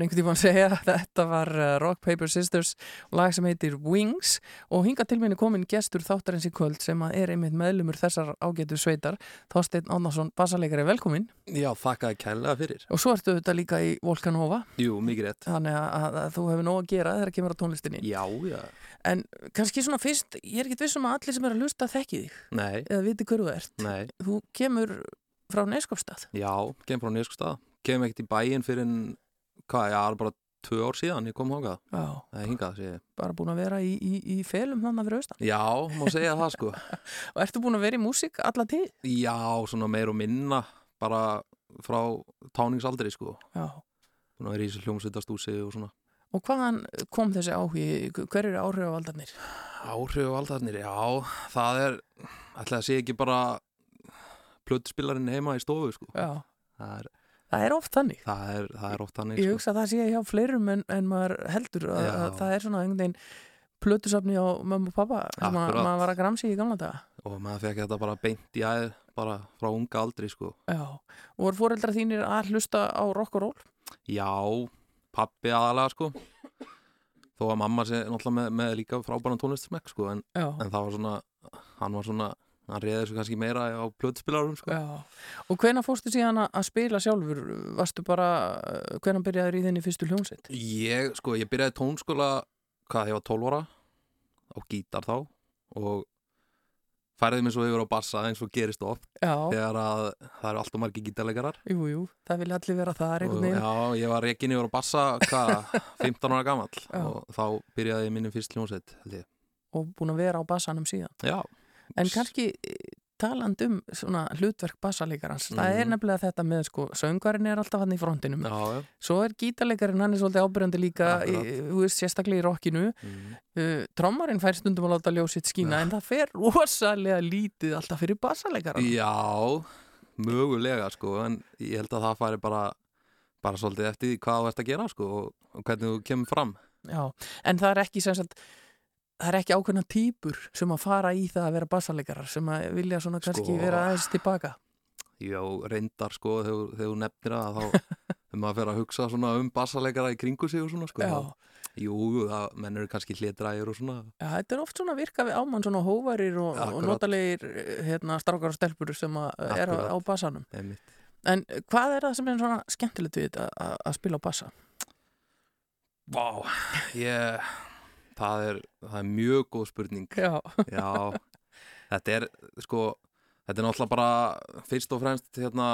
einhvern tímann segja þetta var uh, Rock Paper Sisters lag sem heitir Wings og hinga til minni komin gestur þáttarins í kvöld sem að er einmitt meðlumur þessar ágætu sveitar Þorsteinn Ánnarsson, bassaleikari, velkomin Já, þakkaði kærlega fyrir. og svo ertu þetta líka í Volkanova Jú, mikið rétt. þannig að, að, að þú hefur nóg að gera þegar kemur á tónlistinni Já, já. En kannski svona fyrst, ég er ekkert vissum að allir sem er að hlusta þekki þig Nei, eða viti hverju þú ert. nei. Þú kemur frá Neskopstað. Já, kem frá Neskustad. Kem ekkert í bæinn fyrir hvað, já, bara tvö ár síðan ég kom hóngað. Já. Það er hingað, ég. Bara búin að vera í, í, í felum þannig fyrir austan. Já, má segja það, sko. Og ertu búin að vera í músík alla tíð? Já, svona meir og minna, bara frá táningsaldri, sko. Já. Svona er í þessu hljómsveitastúsi og svona. Og hvaðan kom þessi áhugi? Hver eru áhrifavaldarnir? Áhrifavaldarnir, já, það er, ætla að sé ekki bara plötuspilarinn heima í stofu, sko. Já. Það er, Það er oft þannig. það er, það er oft þannig, Ég sko. hugsa að það sé hjá fleirum en, en maður heldur að, að það er svona einhvern veginn plötusafni á mömmu og pappa sem maður var að gramsi í gamla daga. Og maður fekk þetta bara beint í æð, bara frá unga aldri, sko. Já. Og voru fóreldrar þínir að hlusta á rock og roll? Já, pappi aðalega sko þó að mamma sé náttúrulega með, með líka frábæran tónlistsmekk sko en, en það var svona hann var svona, hann reyði þessu kannski meira á plötspilarum sko. Og hvena fórstu síðan að- spila sjálfur? Varstu bara, hvena byrjaður í þinni fyrstu hljómsveit? Ég, sko, ég byrjaði tónskóla hvað, ég var 12 ára á gítar þá og færði mig svo yfir á bassa eins og gerist oft Já. þegar að það eru alltaf margir gítarleikarar Jú, jú, það vilja allir vera þar og. Já, ég var reikin yfir á bassa hvað, 15 ára gamall Já. og þá byrjaði ég minni fyrst hljómsveit Og búin að vera á bassanum síðan. Já. En kannski eh, taland um svona hlutverk bassalegarans, það er Mhm. nefnilega þetta með sko, söngarinn er alltaf hann í frontinum Já, já. svo er gítarleikarinn, hann er svolítið ábyrjandi líka í, þú veist, sérstaklega í rockinu Mhm. uh, trommarinn fær stundum að láta ljósitt skína en það fer rosalega lítið alltaf fyrir bassalegaran Já, mögulega sko en ég held að það fari bara bara svolítið eftir hvað þú ert að gera sko og hvernig þú kemur fram Já, en það er ekki sem sagt það er ekki ákveðna típur sem að fara í það að vera bassalegarar sem að vilja svona kannski Sko. vera aðeins tilbaka Já, reyndar sko þegar, þú nefnir það þá þegar maður fer að hugsa svona um bassaleikara í kringu sig og svona sko Já. þá, Jú, það, menn eru kannski hlétræðir og svona Já, þetta er oft svona virka við ámann svona hóvarir og, og notalegir hérna, strákar og stelpur sem að er á, Akkurat. á bassanum. En hvað er það sem er svona skemmtilegt við þetta að, að spila á bassa? Vá, ég það er, það er mjög góð spurning Já. Já, þetta er sko, þetta er náttúrulega bara fyrst og fremst hérna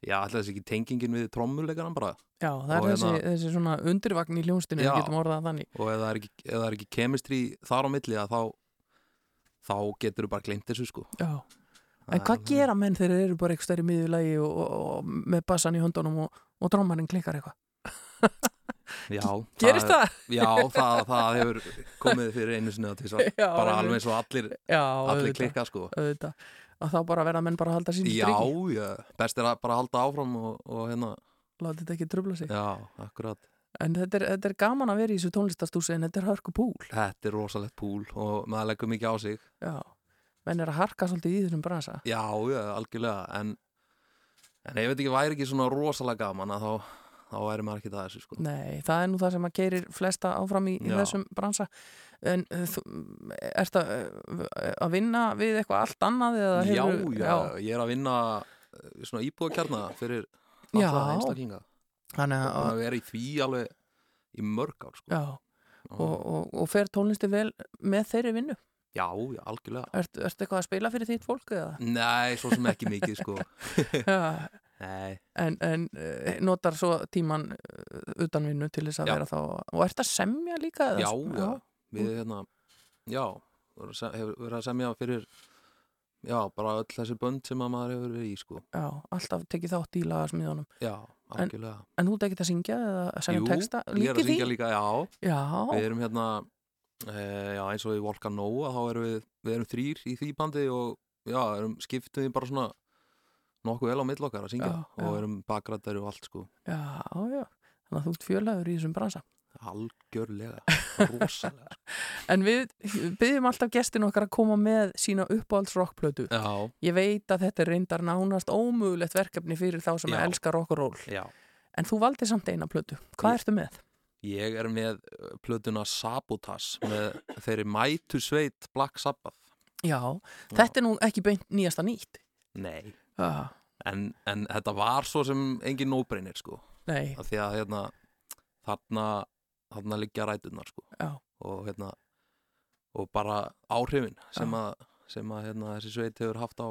já, ætla þessi ekki tengingin við trommuleikaran bara Já, það er þessi, hérna- þessi svona undirvagn í hljónstinu, við getum orðað það þannig. og ef það er ekki, það er ekki kemistri þar á milli þá þá getur þú bara gleymt þessu sko Já. En hvað gera menn þegar þeir eru bara eitthvað stærri miðjulagi og, og, og með bassan í höndunum og, og trommarinn klikkar eitthvað? Já, Gerist er- það? Já, það, það hefur komið fyrir einu sinni að Já, bara alveg eins og allir Já, allir klikka sko Auðvitað. Að þá bara verða menn bara að halda sín Já, striki. já, best er að bara halda áfram og, og hérna Láta þetta ekki trubla sig. Já, akkurat En þetta er, þetta er gaman að vera í þessu tónlistastúsi en þetta er hörku púl. Þetta er rosalegt púl og maður leggur mikið á sig Já, menn er að harka svolítið í þessum bransa. Já, já, algjörlega en, en ég veit ekki, væri ekki svona rosalega gaman að þá, þá væri maður ekki það þessu sko Nei, það er nú það sem að keirir flesta áfram í, í Já. þessum bransa. En uh, þú, ert að, uh, að vinna við eitthvað allt annað? Eða já, hefur, já, ég er að vinna eh, svona íbúðakjarna fyrir Já. alla einstaklinga Þannig að, að vera í því alveg í mörg ár sko já, og, og, og fer tónlisti vel með þeirri vinnu? Já, já, algjörlega Ertu ert eitthvað að spila fyrir þitt fólk eða? Nei, svo sem ekki mikið sko Já, en, en uh, notar svo tíman uh, utan vinnu til þess að Já. vera þá og ert að semja líka? já, já, við hérna Já, voru að semja fyrir Já, bara öll þessi bönd sem að maður hefur verið í sko Já, alltaf tekið þátt í lagasmíðunum Já, algjörlega En þú ert ekkert að syngja eða að semja Jú, texta? ég er að syngja því? líka, já Já. Við erum hérna e, Já, eins og í Volcanóa þá erum við Við erum þrýr í því bandi og Já, erum skiptum við bara svona Nokkuð vel á mill okkar að syngja Já, Og já. erum bakrættari og allt sko. Já, já, þannig að þú ert fjölaður í þessum bransa. Algjörlega, rosalega. En við byggjum alltaf gestin okkar að koma með sína uppáhalds rockplötu Já. Ég veit að þetta er reyndar nánast ómögulegt verkefni fyrir þá sem elskar rock og roll. Já. En þú valdi samt eina plötu. Hvað Ég- ertu með? Ég er með uh, plötuna Sabotage með þeirri mætu sveit Black Sabbath. Já, þetta er nú ekki beint nýjasta nýtt. Nei. En, en þetta var svo sem engin nóbreinir sko Nei. Af Því að hérna þarna, þarna liggja rætunar sko Já. og hérna og bara áhrifin sem að, sem að hérna, þessi sveit hefur haft á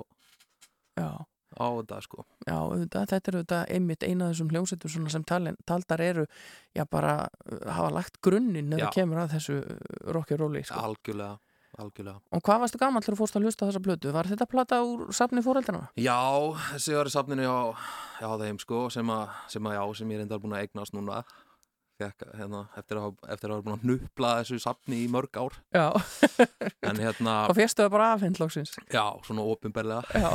Já. á þetta sko Já, auðvitað, þetta er auðvitað einmitt eina af þessum hljómsveitur svona sem talin, taldar eru já bara uh, hafa lagt grunninn ef það kemur að þessu rocky rolli sko. algjörlega, algjörlega Og hvað varstu gamall þegar þú fórst að hlusta þessa plötu? Var þetta plata úr safni fóreldrana? Já, þessi var í safninu á, á þeim sko sem að, sem að já, sem ég reyndar búin að eignast núna Fekk, hérna, eftir, að, eftir að hafa búin að nupla þessu safni í mörg ár Já. En hérna Og férstu það bara afhend lóksins? Já, svona opinberlega Já.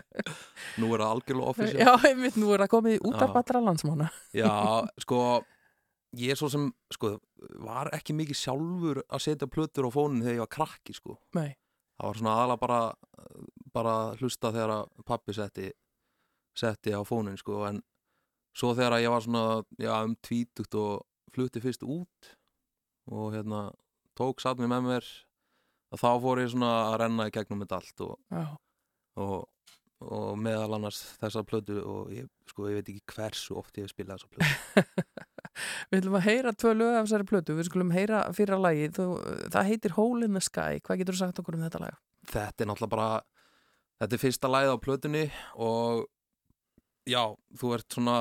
Nú er það algjörlega official Já, einmitt nú er það komið útarp Já. allra landsmána Já, sko ég er svo sem, sko, var ekki mikið sjálfur að setja plötur á fónin þegar ég var krakki, sko Nei. Það var svona aðalega bara bara hlusta þegar að pappi setti setti á fónin, sko en svo þegar að ég var svona já, um tvítugt og flutti fyrst út og hérna tók satt mér með mér að þá fór ég svona að renna í gegnum þetta allt og, Já. og, og meðal annars þessa plötu og ég, sko, ég veit ekki hversu oft ég hef spilað þessa plötu Við ætlum að heyra tvö lög af þessari plötu Við skulum heyra fyrra lagi Þú, Það heitir Hole in the Sky Hvað getur þú sagt okkur um þetta lag? þetta er náttúrulega bara þetta er fyrsta lagið á plötunni og já, þú ert svona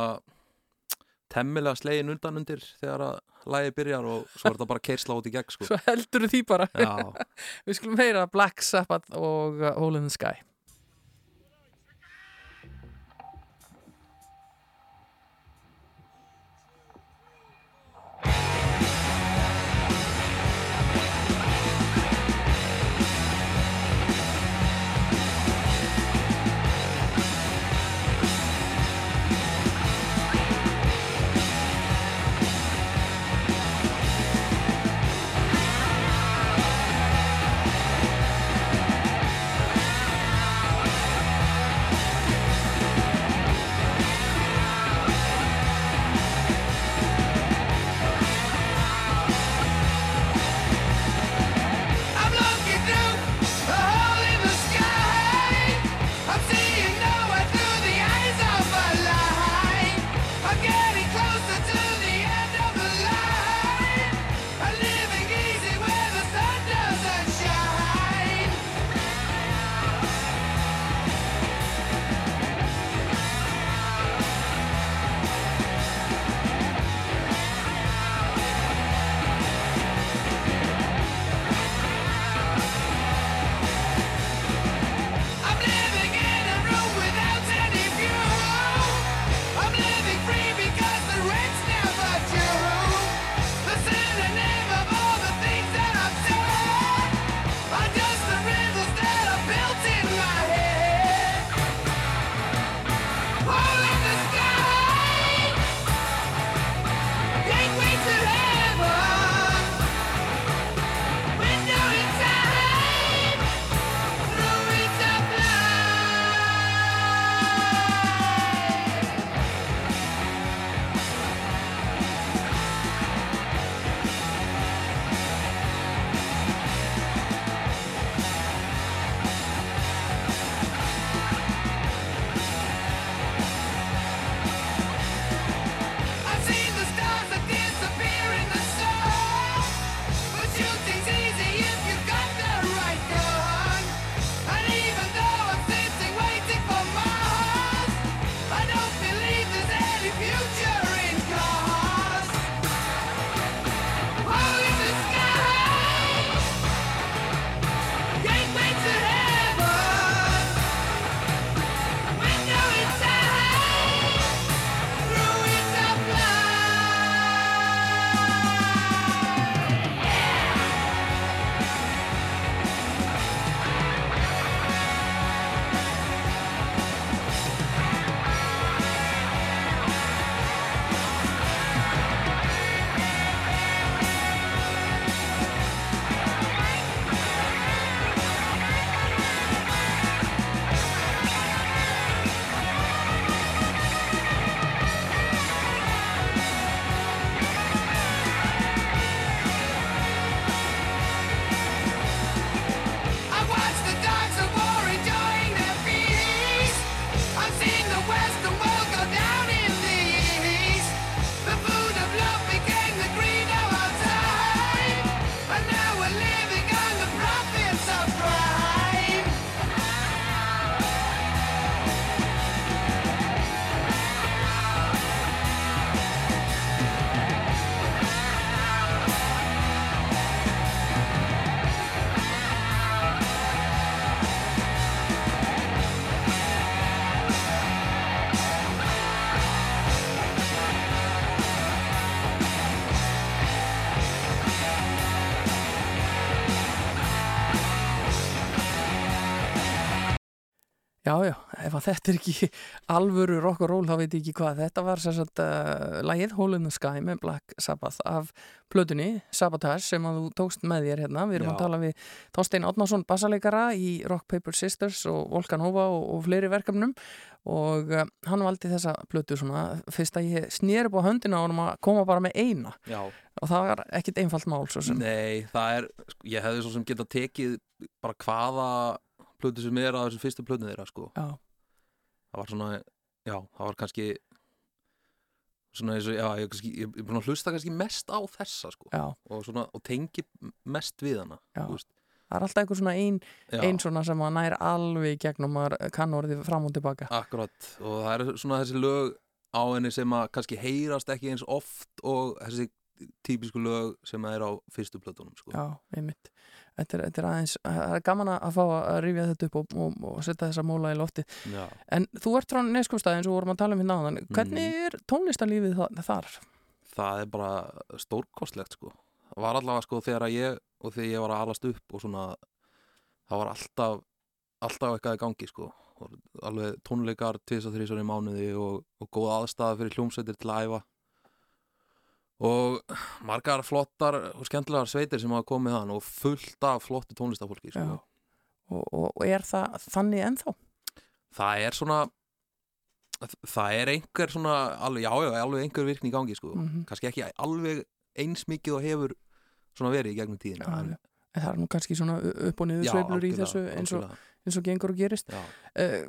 temmilega slegin undan undir þegar að lagi byrjar og svo er þetta bara keirsla út í gegn sko. Svo heldur því bara. Við skulum heyra Black Sabbath og uh, Hole in the Sky að þetta er ekki alvöru rock and roll þá veit ég ekki hvað þetta var sagt uh, lagið Hole in the Sky með Black Sabbath af plötunni Sabotage sem að þú tókst með þér hérna við erum Já. að tala við Þorstein Átnason bassaleikara í Rock Paper Sisters og Volkan Hova og, og fleiri verkefnum og uh, hann valdi þessa plötu svona fyrst að ég snýr upp á höndina á honum að koma bara með eina Já. og það var ekkit einfalt mál svo sem Nei, það er, sko, ég hefði svo sem geta tekið bara hvaða plötu sem er að þessu fyrstu plötu þeirra sko. Já. Það var svona, já, það var kannski svona eins og, já, ég, er búin að hlusta kannski mest á þessa sko. Og, svona, og tengi mest við hana. Það er alltaf einhver svona ein, Já. ein svona sem að nær alveg gegnum maður kann orðið fram og tilbaka. Akkurat, og það er svona þessi lög á henni sem að kannski heyrast ekki eins oft og þessi típisku lög sem er á fyrstu plötunum sko. Já, einmitt. Þetta er, þetta er aðeins, það er gaman að fá að rifja þetta upp og, og, og setja þessa móla í lofti. Já. En þú ert frá Neskustæði eins og vorum að tala um hérna áðan. Hvernig er tónlistarlífið þa- þar? það er bara stórkostlegt sko. það var allavega sko þegar ég og þegar ég var að alast upp og svona það var alltaf alltaf eitthvað í gangi sko alveg tónleikar tvis og þrísar í mánuði og, og góð aðstæða fyrir hljómsveitir til að æfa og margar flottar og skemmtilegar sveitir sem hafa komið þann og fullt af flottu tónlistafólki sko. Og, og, og er það þannig ennþá? það er svona það er einhver svona alveg, já, já, alveg einhver virkni í gangi sko. Mhm. kannski ekki alveg eins mikið og hefur svona verið í gegnum tíðina Já, en, En það er nú kannski svona upp og niður sveiflur í þessu eins og, eins og gengur og gerist. Uh,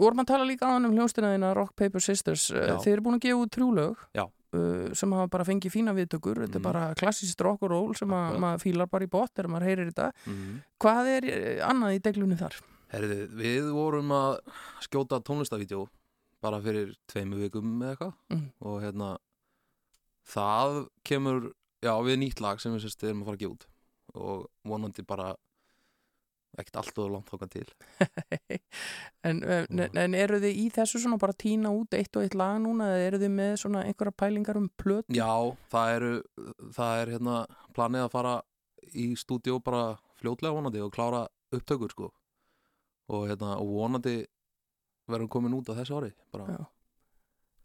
vorum að tala líka á hann um hljónstina þína Rock Paper Sisters. Uh, Já. þeir eru búin að gefa út trúlög Já. Uh, sem hafa bara fengið fína viðtökur. Þetta er Mhm. bara klassískt rock og roll sem að, maður fílar bara í bótt þegar maður heyrir þetta. Mhm. Hvað er eh, annað í deglunni þar? Herði, við vorum að skjóta tónlistavídeó bara fyrir tveimu vikum eða eitthvað Mhm. og hérna það kemur já, við nýtt lag sem við sérst erum að fara að út og vonandi bara ekkert allt og langt þókan til En, en, en eru þið í þessu svona bara tína út eitt og eitt lag núna eða eru þið með svona einhverja pælingar um plöt? Já, það eru það er hérna planið að fara í stúdíó bara fljótlega vonandi og klára upptökur sko og hérna og vonandi verðum komin út á þessu ári bara Já.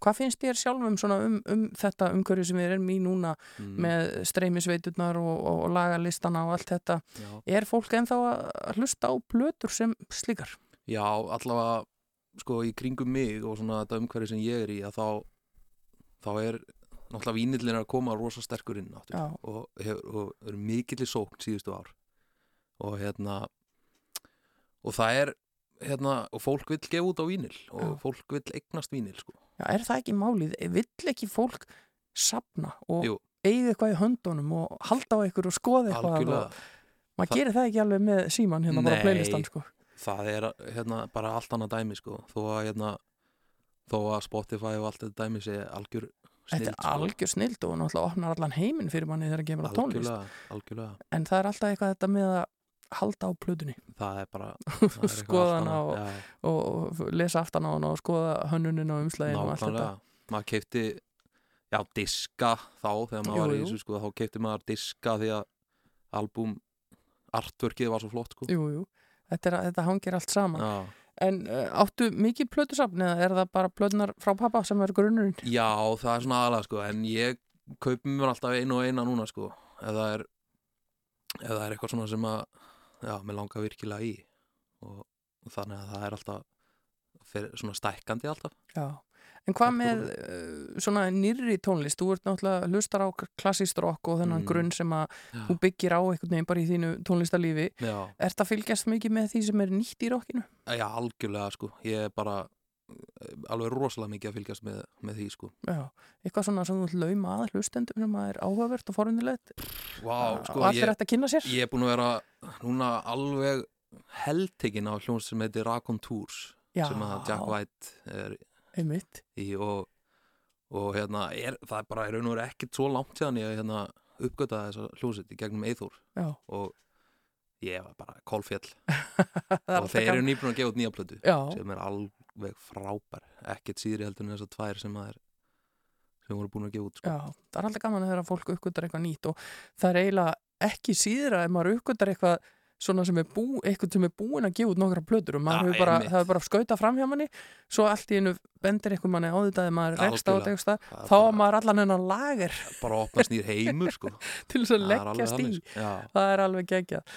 Hvað finnst þér sjálfum um, um þetta umhverju sem við erum í núna Mm. með streymisveiturnar og, og, og lagalistana og allt þetta? Já. Er fólk ennþá að hlusta á plötur sem slíkar? Já, allavega sko í kringum mig og svona þetta umhverfi sem ég er í að þá þá er náttúrulega vínillin að koma rosa sterkur inn og, og eru mikill í sókn síðustu ár og hérna og það er hérna og fólk vill gefa út á vínil og Já. fólk vill eignast vínil sko Já, er það ekki málið? Vill ekki fólk sapna og Jú. eiga eitthvað í höndunum og halda á ykkur og skoða eitthvað og maður gerir það ekki alveg með síman hérna bara Nei. playlistan sko. það er hérna bara allt annað dæmi sko þó að hérna þó að Spotify og allt þetta dæmi sé algjör Þetta snild er algjör snild og náttúrulega opnar allan heiminn fyrir manni þegar það kemur á tónlist algjörlega en það er alltaf eitthvað þetta með að halda á plötunni. Bara skoða hana og, Já. og, og lesa aftan á hana og skoða hönnunin og umslæðin og allt þetta. Maður keipti já, diska þá þegar maður Jú, var í þessu sko, þá keipti maður diska því að albúm artworkið var svo flott sko. jú, jú. Þetta, er, þetta hangir allt saman. Já. en uh, áttu mikið plötusafn eða er það bara plötunar frá pappa sem er grunnurinn? Já, það er svona aðalega sko, en ég kaupi mér alltaf einu og eina núna sko, ef það er ef það er eitthvað svona sem að já, mér langar virkilega í og, og þannig að það er alltaf fyrir, svona stækkandi alltaf Já, en hvað með uh, svona nýrri tónlist, þú ert náttúrulega hlustar á klassíst rock og þennan Mm. grunn sem að Já. þú byggir á einhvern veginn bara í þínu tónlistarlífi Já. Er það fylgjast mikið með því sem er nýtt í rockinu? já, algjörlega sko, ég er bara alveg rosalega mikið að fylgjast með, með því sko. Já, eitthvað svona sem þú lauma að hlustendum sem að er áhugavert og forundilegt Vá, sko, og allir ætti að kynna sér. Ég er búin að vera núna alveg heldtekinn á hljóns sem heitir Raccoon Tours Já. sem að Jack White er Einmitt. í og, og hérna er, það er bara í raun og veru ekkert svo langt séðan ég hérna uppgötaði þessa hljómsveit í gegnum Eithor Já. og ég var bara kólfjall og þeir eru nýbúin að gefa út nýja plötu Já. sem er alveg frábær. Ekkert síðri heldur en þessar tvær sem að er sem voru búin að gefa út sko. Já, það er alltaf gaman að þeirra fólk uppgötar eitthvað nýtt og það er eiginlega ekki síðra ef maður uppgötar eitthvað svona sem er bú, eitthvað sem er búin að gefa út nokkra plötur og maður hefur bara, það hefur bara skautað fram hjá manni svo allt í einu bendir eitthvað manni á þetta eða maður rekst á þetta Það er þá á maður allan hennar lager. Bara opnast nýr heimur sko. til þess að Það er alveg leggjast í sko. Það er alveg geggjað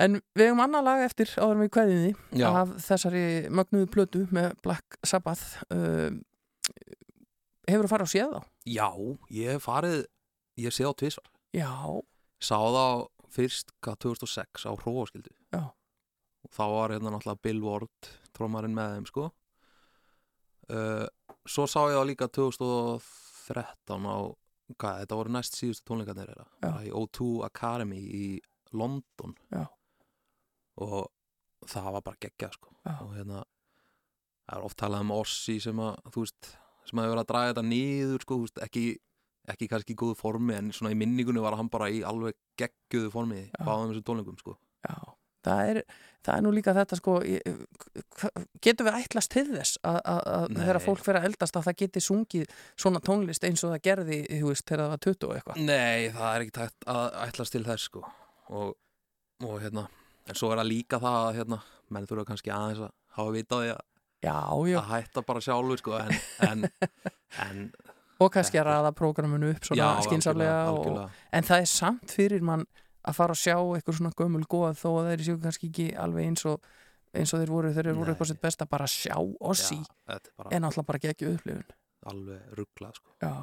en við hefum annað lag eftir áður því Já. af þessari mögnuðu plötu með Black Sabbath uh, hefur þú farið að séð þá? Já, ég hef farið ég sé á tvisvar Já, sá þá fyrst hvað 2006 á hróaskildu Já. og þá var hérna náttúrulega Bill Ward trómarinn með þeim sko uh, svo sá ég það líka 2013 á hvað, þetta voru næst síðustu tónleikarnir þeirra Já. bara í O2 Academy í London Já. Og það var bara geggjað sko og hérna það er oft talað um Ossi sem að þú veist sem hefur verið að draga þetta niður sko, veist, ekki, ekki kannski í góðu formi en svona í minningunni var hann bara í alveg geggjöðu formi báðum þessum tónleikum sko. Já, það er, það er nú líka þetta sko, getum við ætlast til þess að, að, að þegar fólk fyrir að eldast að það geti sungið svona tónlist eins og það gerði, veist, þegar það var 20 og eitthvað. Nei, það er ekki að ætlast til þess sko. og, og hérna en svo er það líka það að hérna, menn þurfa kannski aðeins að hafa vitað því að, já, já. að hætta bara sjálfur sko, en, en, en Og kannski að raða prógraminu upp svona og, algjörlega. en það er samt fyrir mann að fara að sjá eitthvað svona gömul góð þó að þeir séu kannski ekki alveg eins og eins og þeir voru, þeir voru upp á sitt besta bara að sjá er bara en alltaf bara ekki upplifun alveg rugglað sko. Já,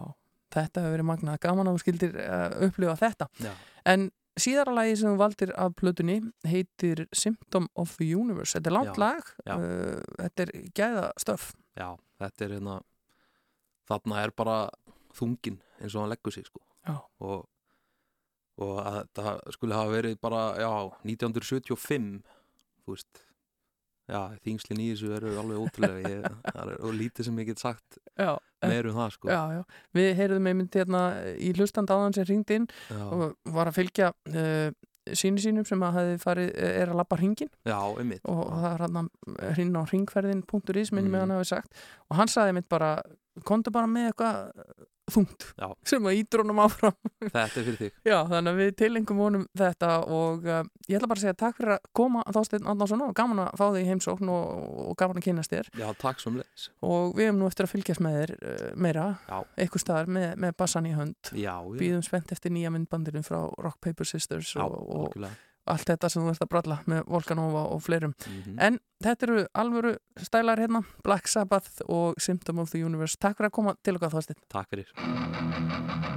þetta hefur verið magnað gaman að þú skildir uh, upplifa þetta Já. en síðara lagi sem þú valdir af plötunni heitir Symptom of the Universe þetta er langt Já, lag, já. Uh, þetta er gæða stöf Já, þetta er hérna þarna er bara þungin eins og hann leggur sig sko. Og, og að þetta skulle hafa verið bara já, 1975 þú veist já, þingslin í þessu eru alveg ótrúlega ég, það er lítið sem ég get sagt Já, eh, meir um það sko. Já, já, við heyrðum einmitt hérna í hlustand áðan sem ringdi inn og var að fylgja uh, síni sínum sem að hafi farið, er að lappa hringin og það er hann að hring á hringferðin.is minni Mm. með hann hafi sagt. Og hann sagði einmitt bara, komdu bara með eitthvað þungt Já. sem að ítur honum áfram þetta er fyrir þig Já, þannig að við tilengum honum þetta og uh, ég ætla bara að segja takk fyrir að koma Þorsteinn Arnarsson og gaman að fá þig í heimsókn og, og gaman að kynast þér já, takk sem leis og við hefum nú eftir að fylgjast með þér uh, meira, eitthvað staðar með, með bassan í hönd Já, já. býðum spennt eftir nýja myndbandinu frá Rock Paper Sisters Já, algjörlega. Allt þetta sem þú ert að bralla með Volkanova og fleirum. Mhm. en þetta eru alvöru stælar hérna Black Sabbath og Symptom of the Universe. Takk fyrir að koma til okkar Þorsteinn. Takk fyrir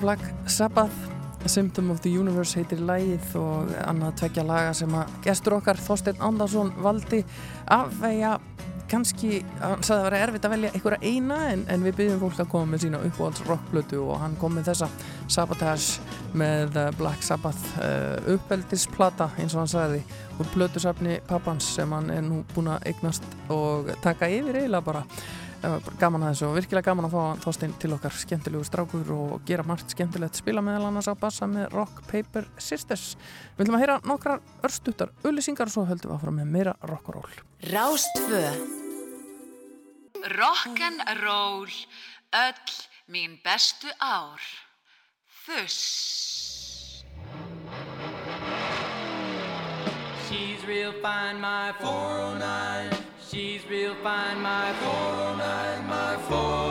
Black Sabbath. Symptom of the Universe heitir lægið og annað tvekja laga sem að gestur okkar Þorstein Andarsson valdi af veja kannski, hann sagði að það var erfitt að velja einhverja eina en, en við byggjum fólk að koma með sína uppáhalds rockblötu og hann kom með þessa Sabotage með uh, Black Sabbath uh, uppeldisplata eins og hann sagði úr blötusafni pappans sem hann er nú búin að eignast og taka yfir eiginlega bara gaman að þessu og virkilega gaman að fá Þorstein til okkar skemmtilegu strákur og gera margt skemmtilegt spila meðal annars á bassa með Rock Paper Sisters. Við viljum að heyra nokkrar örstuttar ullisingar og svo höldum við að fara með meira rock'n'roll. Rástvö Rock'n'roll, öll mín bestu ár. Fuss. She's real fine, my 409. She's real fine, my 409, my 409.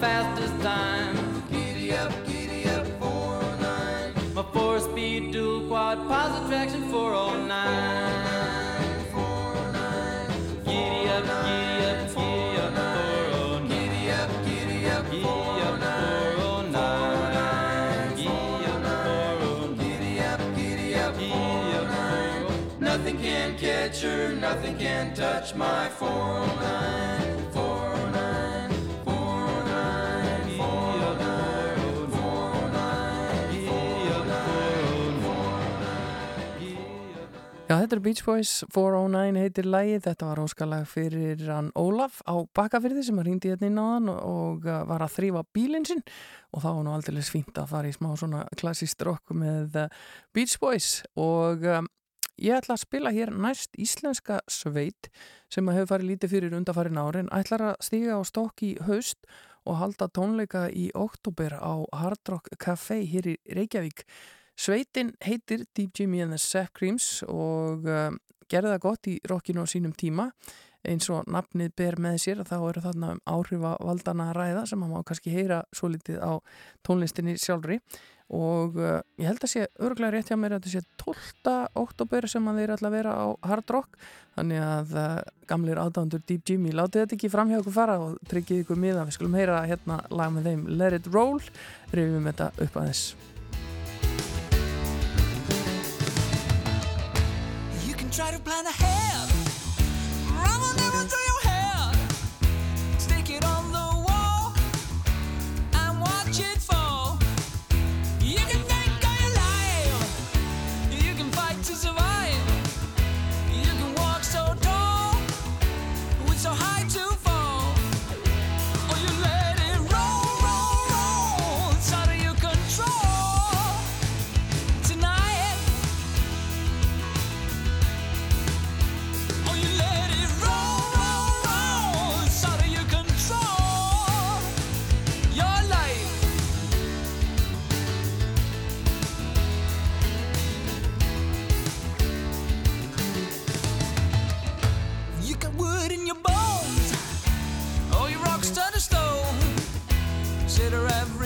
Fastest time. Giddy up, giddy up, 409. My four-speed dual quad positive traction 409. 409. Giddy up, giddy up, giddy up, 409. Giddy up, giddy up, 409. Giddy up, 409. Giddy up, giddy up, 409. Nothing can catch her, nothing can touch my 409. 409. Já, þetta er Beach Boys 409 heitir lægið, þetta var óskalag fyrir hann Ólaf á Bakafyrði sem að rýndi hérna inn á hann og uh, var að þrýfa bílinn sinn. Og þá var nú aldrei fínt að fara í smá svona klassíst rock með uh, Beach Boys. Og um, ég ætla að spila hér næst íslenska sveit sem hefur farið lítið fyrir undarfarin árin, ætlar að stíga á stokk í haust og halda tónleika í oktober á Hard Rock Café hér í Reykjavík Sveitin heitir Deep Jimmy and the Sepp Creams og uh, gerði það gott í rockinu á sínum tíma. Eins og nafnið ber með sér þá eru þarna um áhrifa valdana að ræða sem maður kannski heyra svo litið á tónlistinni sjálfri. Og uh, ég held að sé örglega rétt hjá mér að þetta sé 12. oktober sem að þeir ætla að vera á Hard Rock. Þannig að uh, gamlir aðdándur Deep Jimmy látið þetta ekki fram hjá okkur fara og tryggið ykkur miða, við skulum heyra hérna lag með þeim Let It Roll, reyfum þetta upp að try to plan ahead.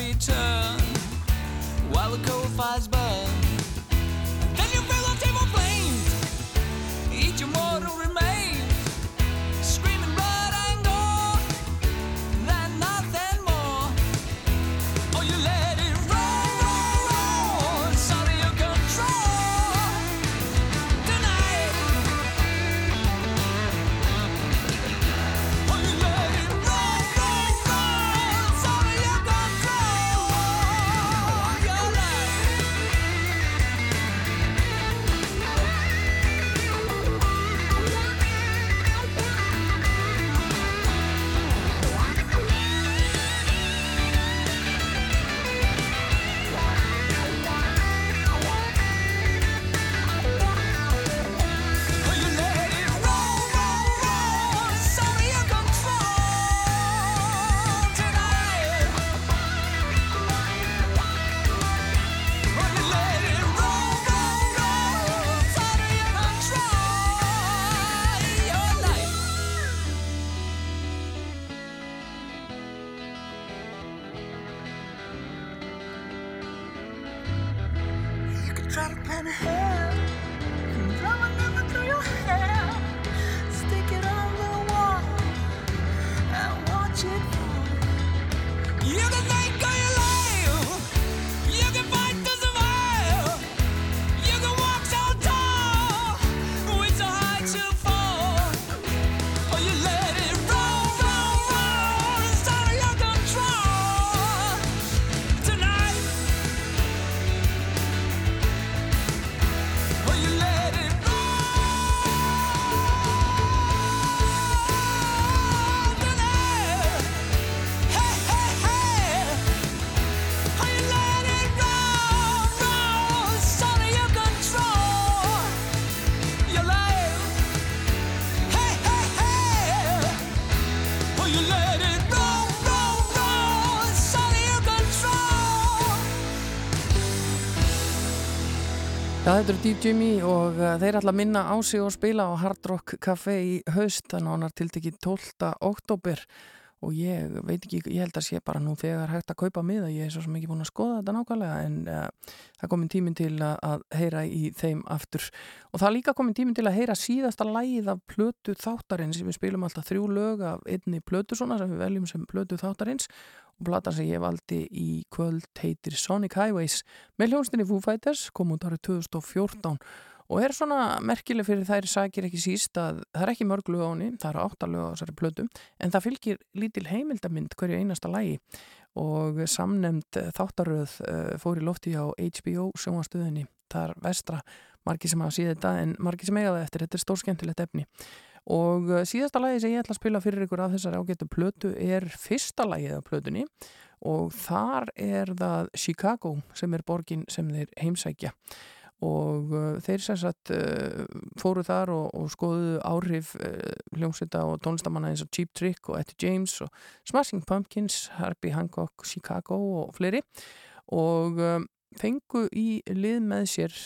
return while the coal fires burn. Þetta eru Deep Jimmy og uh, þeir ætla að minna á sig og spila á Hard Rock Café í haust, þannig að hann er tiltekið 12. oktober og ég veit ekki, ég held að sé bara nú þegar hægt að kaupa miða, ég er svo sem ekki búin að skoða þetta nákvæmlega en uh, það komin tíminn til að, að heyra í þeim aftur. Og það líka komin tíminn til að heyra síðasta lægið af plötu þáttarins, við spilum alltaf þrjú lög af einni plötu svona sem við veljum sem plötu þáttarins. Og platan sem ég valdi í kvöld heitir Sonic Highways með hljónstinni Foo Fighters kom út árið 2014 og er svona merkileg fyrir þær sakir ekki síst að það er ekki mörg lög á henni, það eru átta lög á þessari plötu en það fylgir lítil heimildamind hverju einasta lægi og samnemd þáttaröð uh, fór í lofti á HBO sjónastöðinni, það er vestra margi sem hafa síð þetta en margi sem eiga það eftir, þetta er stórskemmtilegt efni. Og uh, síðasta lagi sem ég ætla að spila fyrir ykkur af þessari ágættu plötu er fyrsta lagið af plötunni. Og þar er það Chicago sem er borgin sem þeir heimsækja og uh, þeir sem sagt uh, fóru þar og, og skoðuðu áhrif uh, hljómsveita og tónlistamanna eins og Cheap Trick og Etty James og Smashing Pumpkins, Herbie Hancock, Chicago og fleiri. Og fengu í lið með sér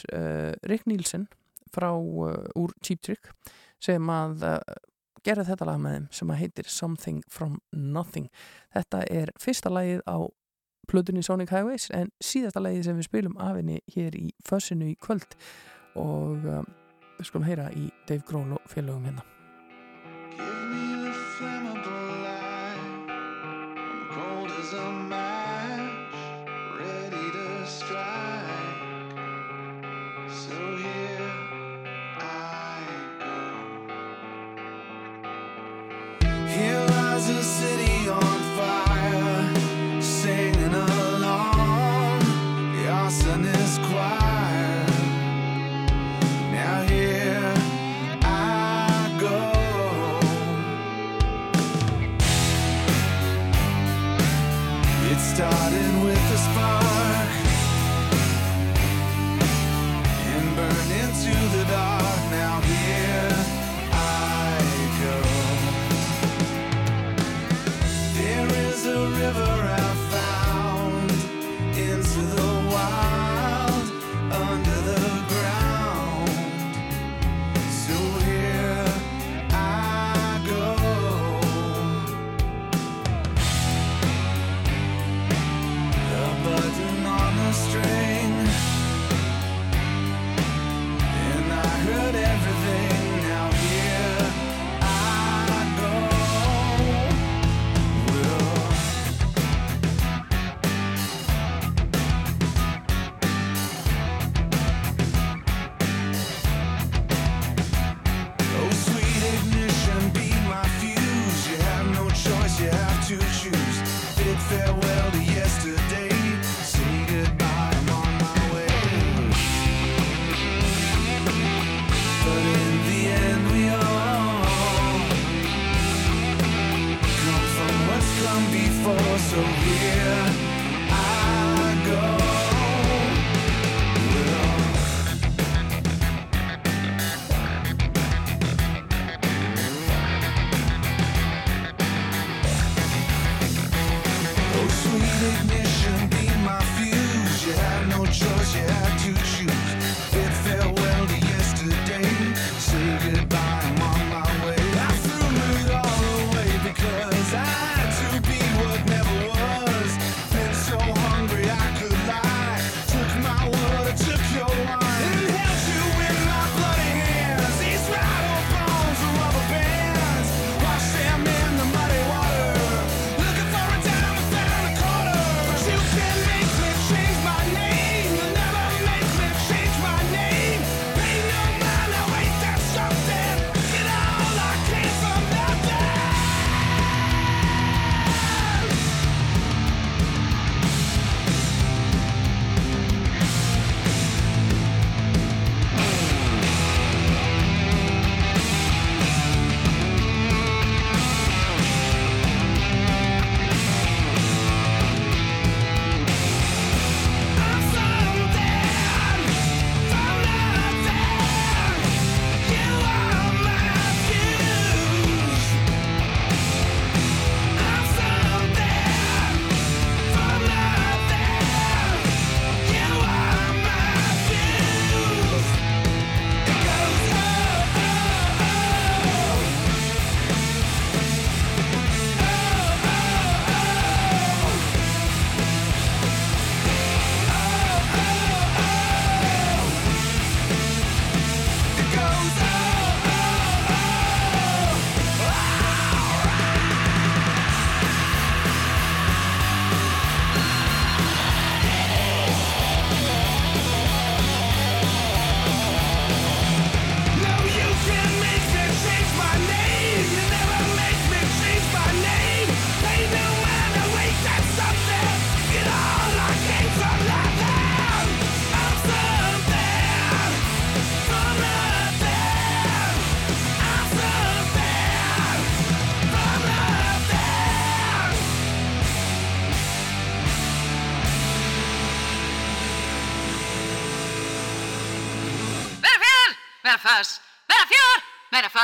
Rick Nielsen frá úr Cheap Trick sem að gera þetta lag með þeim sem að heitir Something From Nothing. Þetta er fyrsta lagið á plötunni Sonic Highways en síðasta lagið sem við spilum af henni hér í fössinu í kvöld. Og um, við skulum heyra í Dave Grohl og félögum hérna. Cold as a match,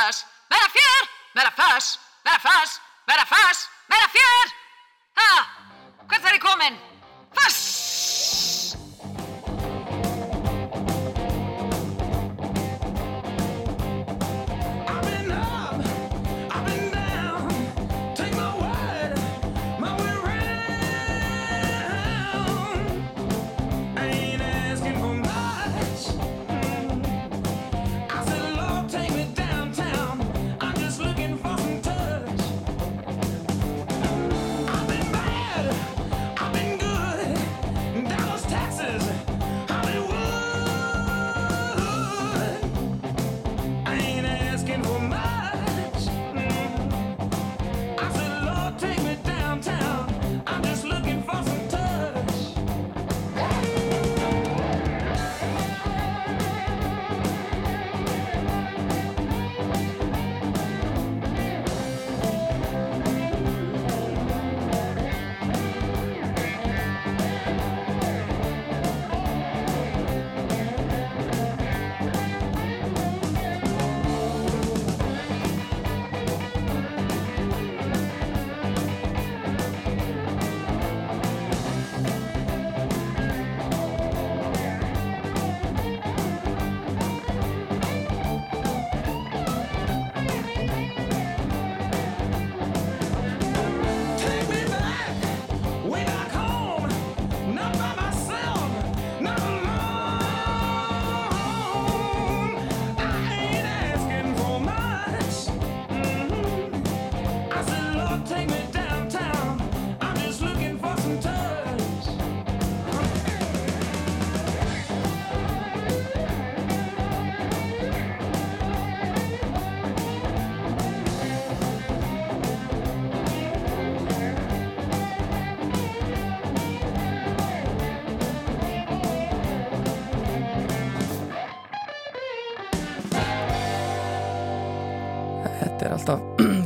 meira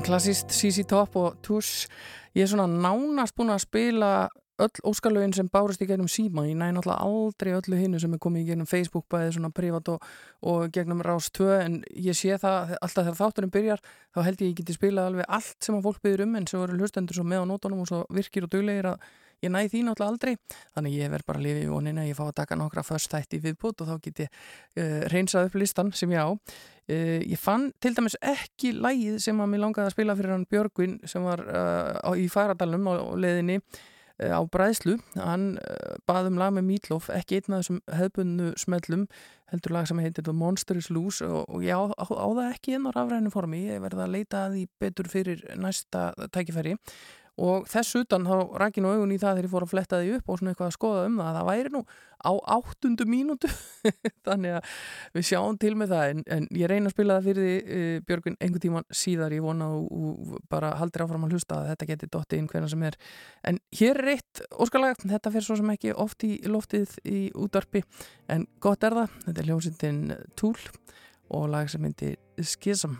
klassist CC Top og Tush. Ég er svona nánast búin að spila öll óskalögin sem bárust í gegnum síma. Ég næ náttúrulega aldrei öllu hinnu sem er komið í gegnum Facebook bæðið svona privat og, og gegnum Rás 2 en ég sé það alltaf þegar þátturinn byrjar þá held ég ég geti spilað alveg allt sem að fólk byrður um en svo eru hlustendur svo með á nótunum og svo virkir og duglegir að ég næ því náttúrulega aldrei þannig ég verð bara að lifa í vonina ég fá að taka nokkra först þætti í viðbútt og þá get ég uh, reynsað upp listan sem ég á uh, ég fann til dæmis ekki lægið sem að mér langaði að spila fyrir hann Björgvin sem var uh, á, í Færadalum á, á leðinni uh, á Bræðslu. Hann uh, baðum lag með Meatloaf ekki einn af þessum hefbunnu smellum heldur lag sem heitir The Monster is Loose og, og ég á, á, það ekki inn á rafræðinu formi. Ég verði að leita því betur fyrir næsta tækifæri og þess utan þá rækki nú augun í það þegar ég fór að fletta því upp og svona eitthvað að skoða um það að það væri nú á áttundu mínútu. Þannig að við sjáum til með það. En, en ég reyna að spila það fyrir því uh, Björgun einhvern tíman síðar. Ég vona og, bara haldir áfram að hlusta að þetta geti dotti inn hvernig sem er. En hér er eitt óskalag þetta fer svo sem ekki oft í loftið í útvarpi. En gott er það. Þetta er hljómsindin Tool og lag sem myndi Schism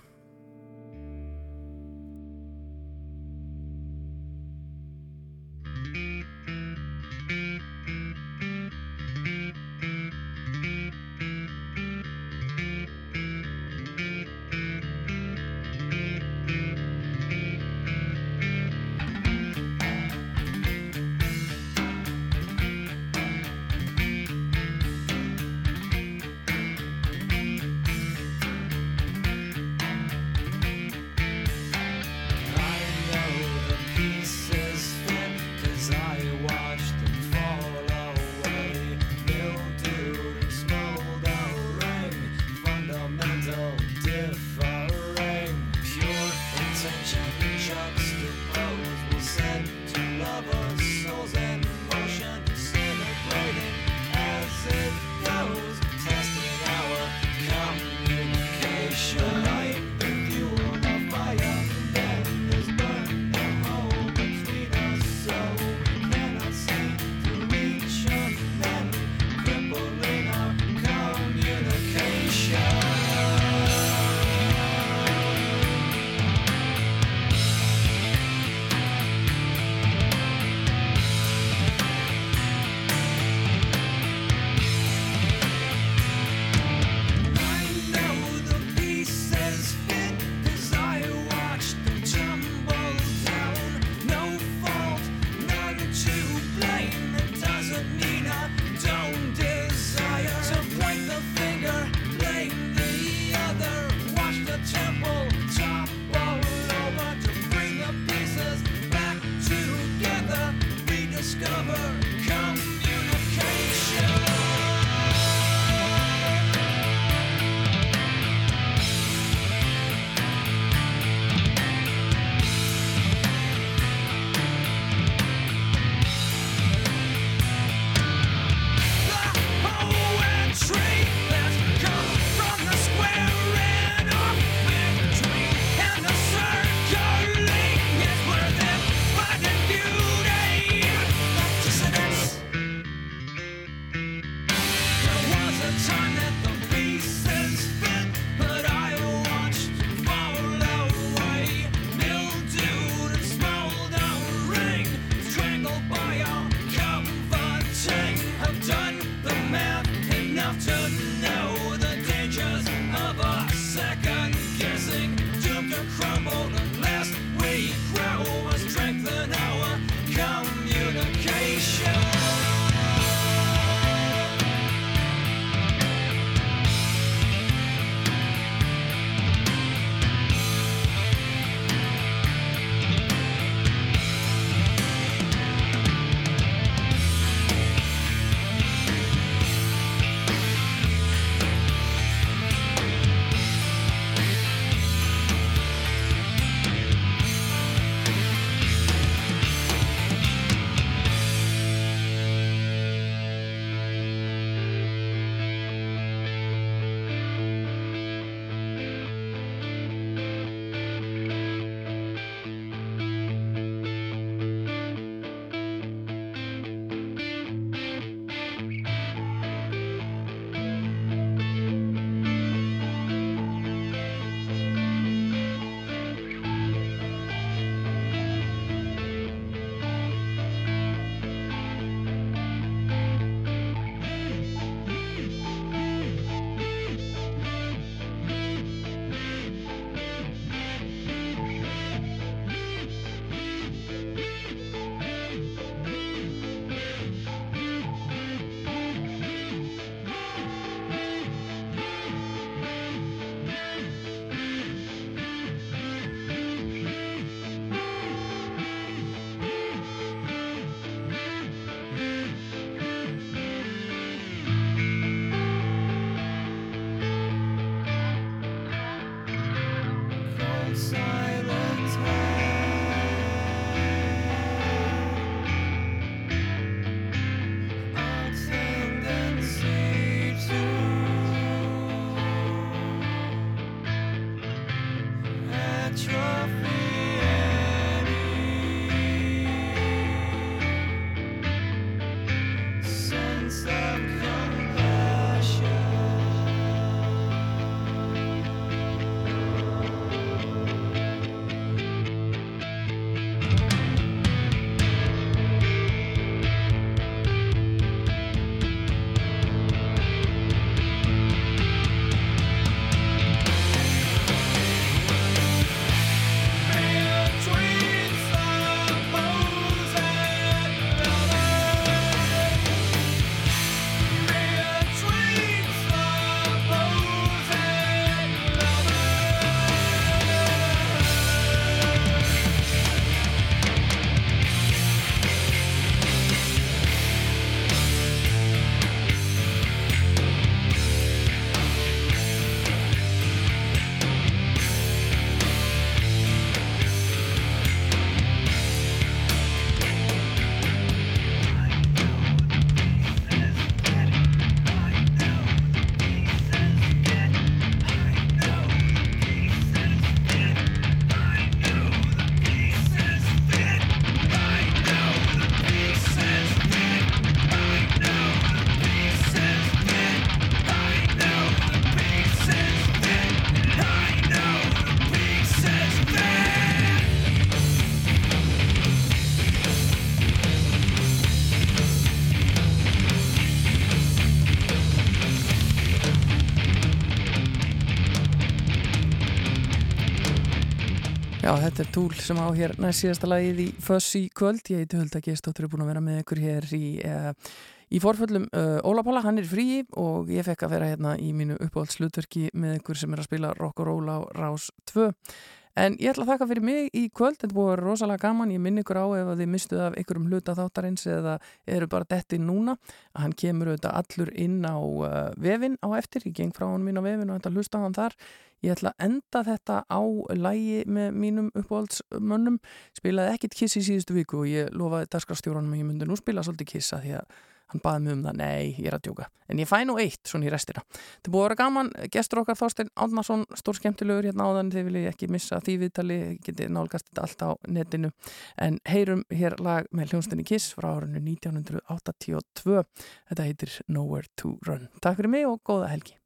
discover Já, þetta er Túl sem á hér næst síðasta lagið í Föss í kvöld. Ég heiti Hulda Gestóttur er búin að vera með ykkur hér í, uh, í forföllum uh, Óla Pála, hann er frí og ég fekk að vera hérna í mínu uppáhaldslutverki með ykkur sem er að spila rock og roll á Rás 2. En ég ætla að þakka fyrir mig í kvöld, þetta búið að vera rosalega gaman, ég minn ykkur á ef að þið mistuð af ykkurum hluta þáttarins eða eru bara detti núna, að hann kemur auðvitað allur inn á uh, vefin á eftir, ég geng frá hann mín á vefin og þetta hlusta á hann þar. Ég ætla að enda þetta á lægi með mínum uppáhaldsmönnum, spilaði ekkit kiss í síðustu viku og ég lofaði dagskrafstjóranum að ég myndi nú spila svolítið kissa því að hann baði mig um það, nei, ég er að djóka. En ég fæ nú eitt svona í restina. Þetta búið að vera gaman, gestur okkar Þorstein Átnarsson stór skemmtilegur hérna áðan þið viljið ekki missa því viðtali, getið nálgast þetta allt á netinu, en heyrum hér lag með hljónstinni Kiss frá árunni 1982 þetta heitir Nowhere to Run. Takk fyrir mig og góða helgi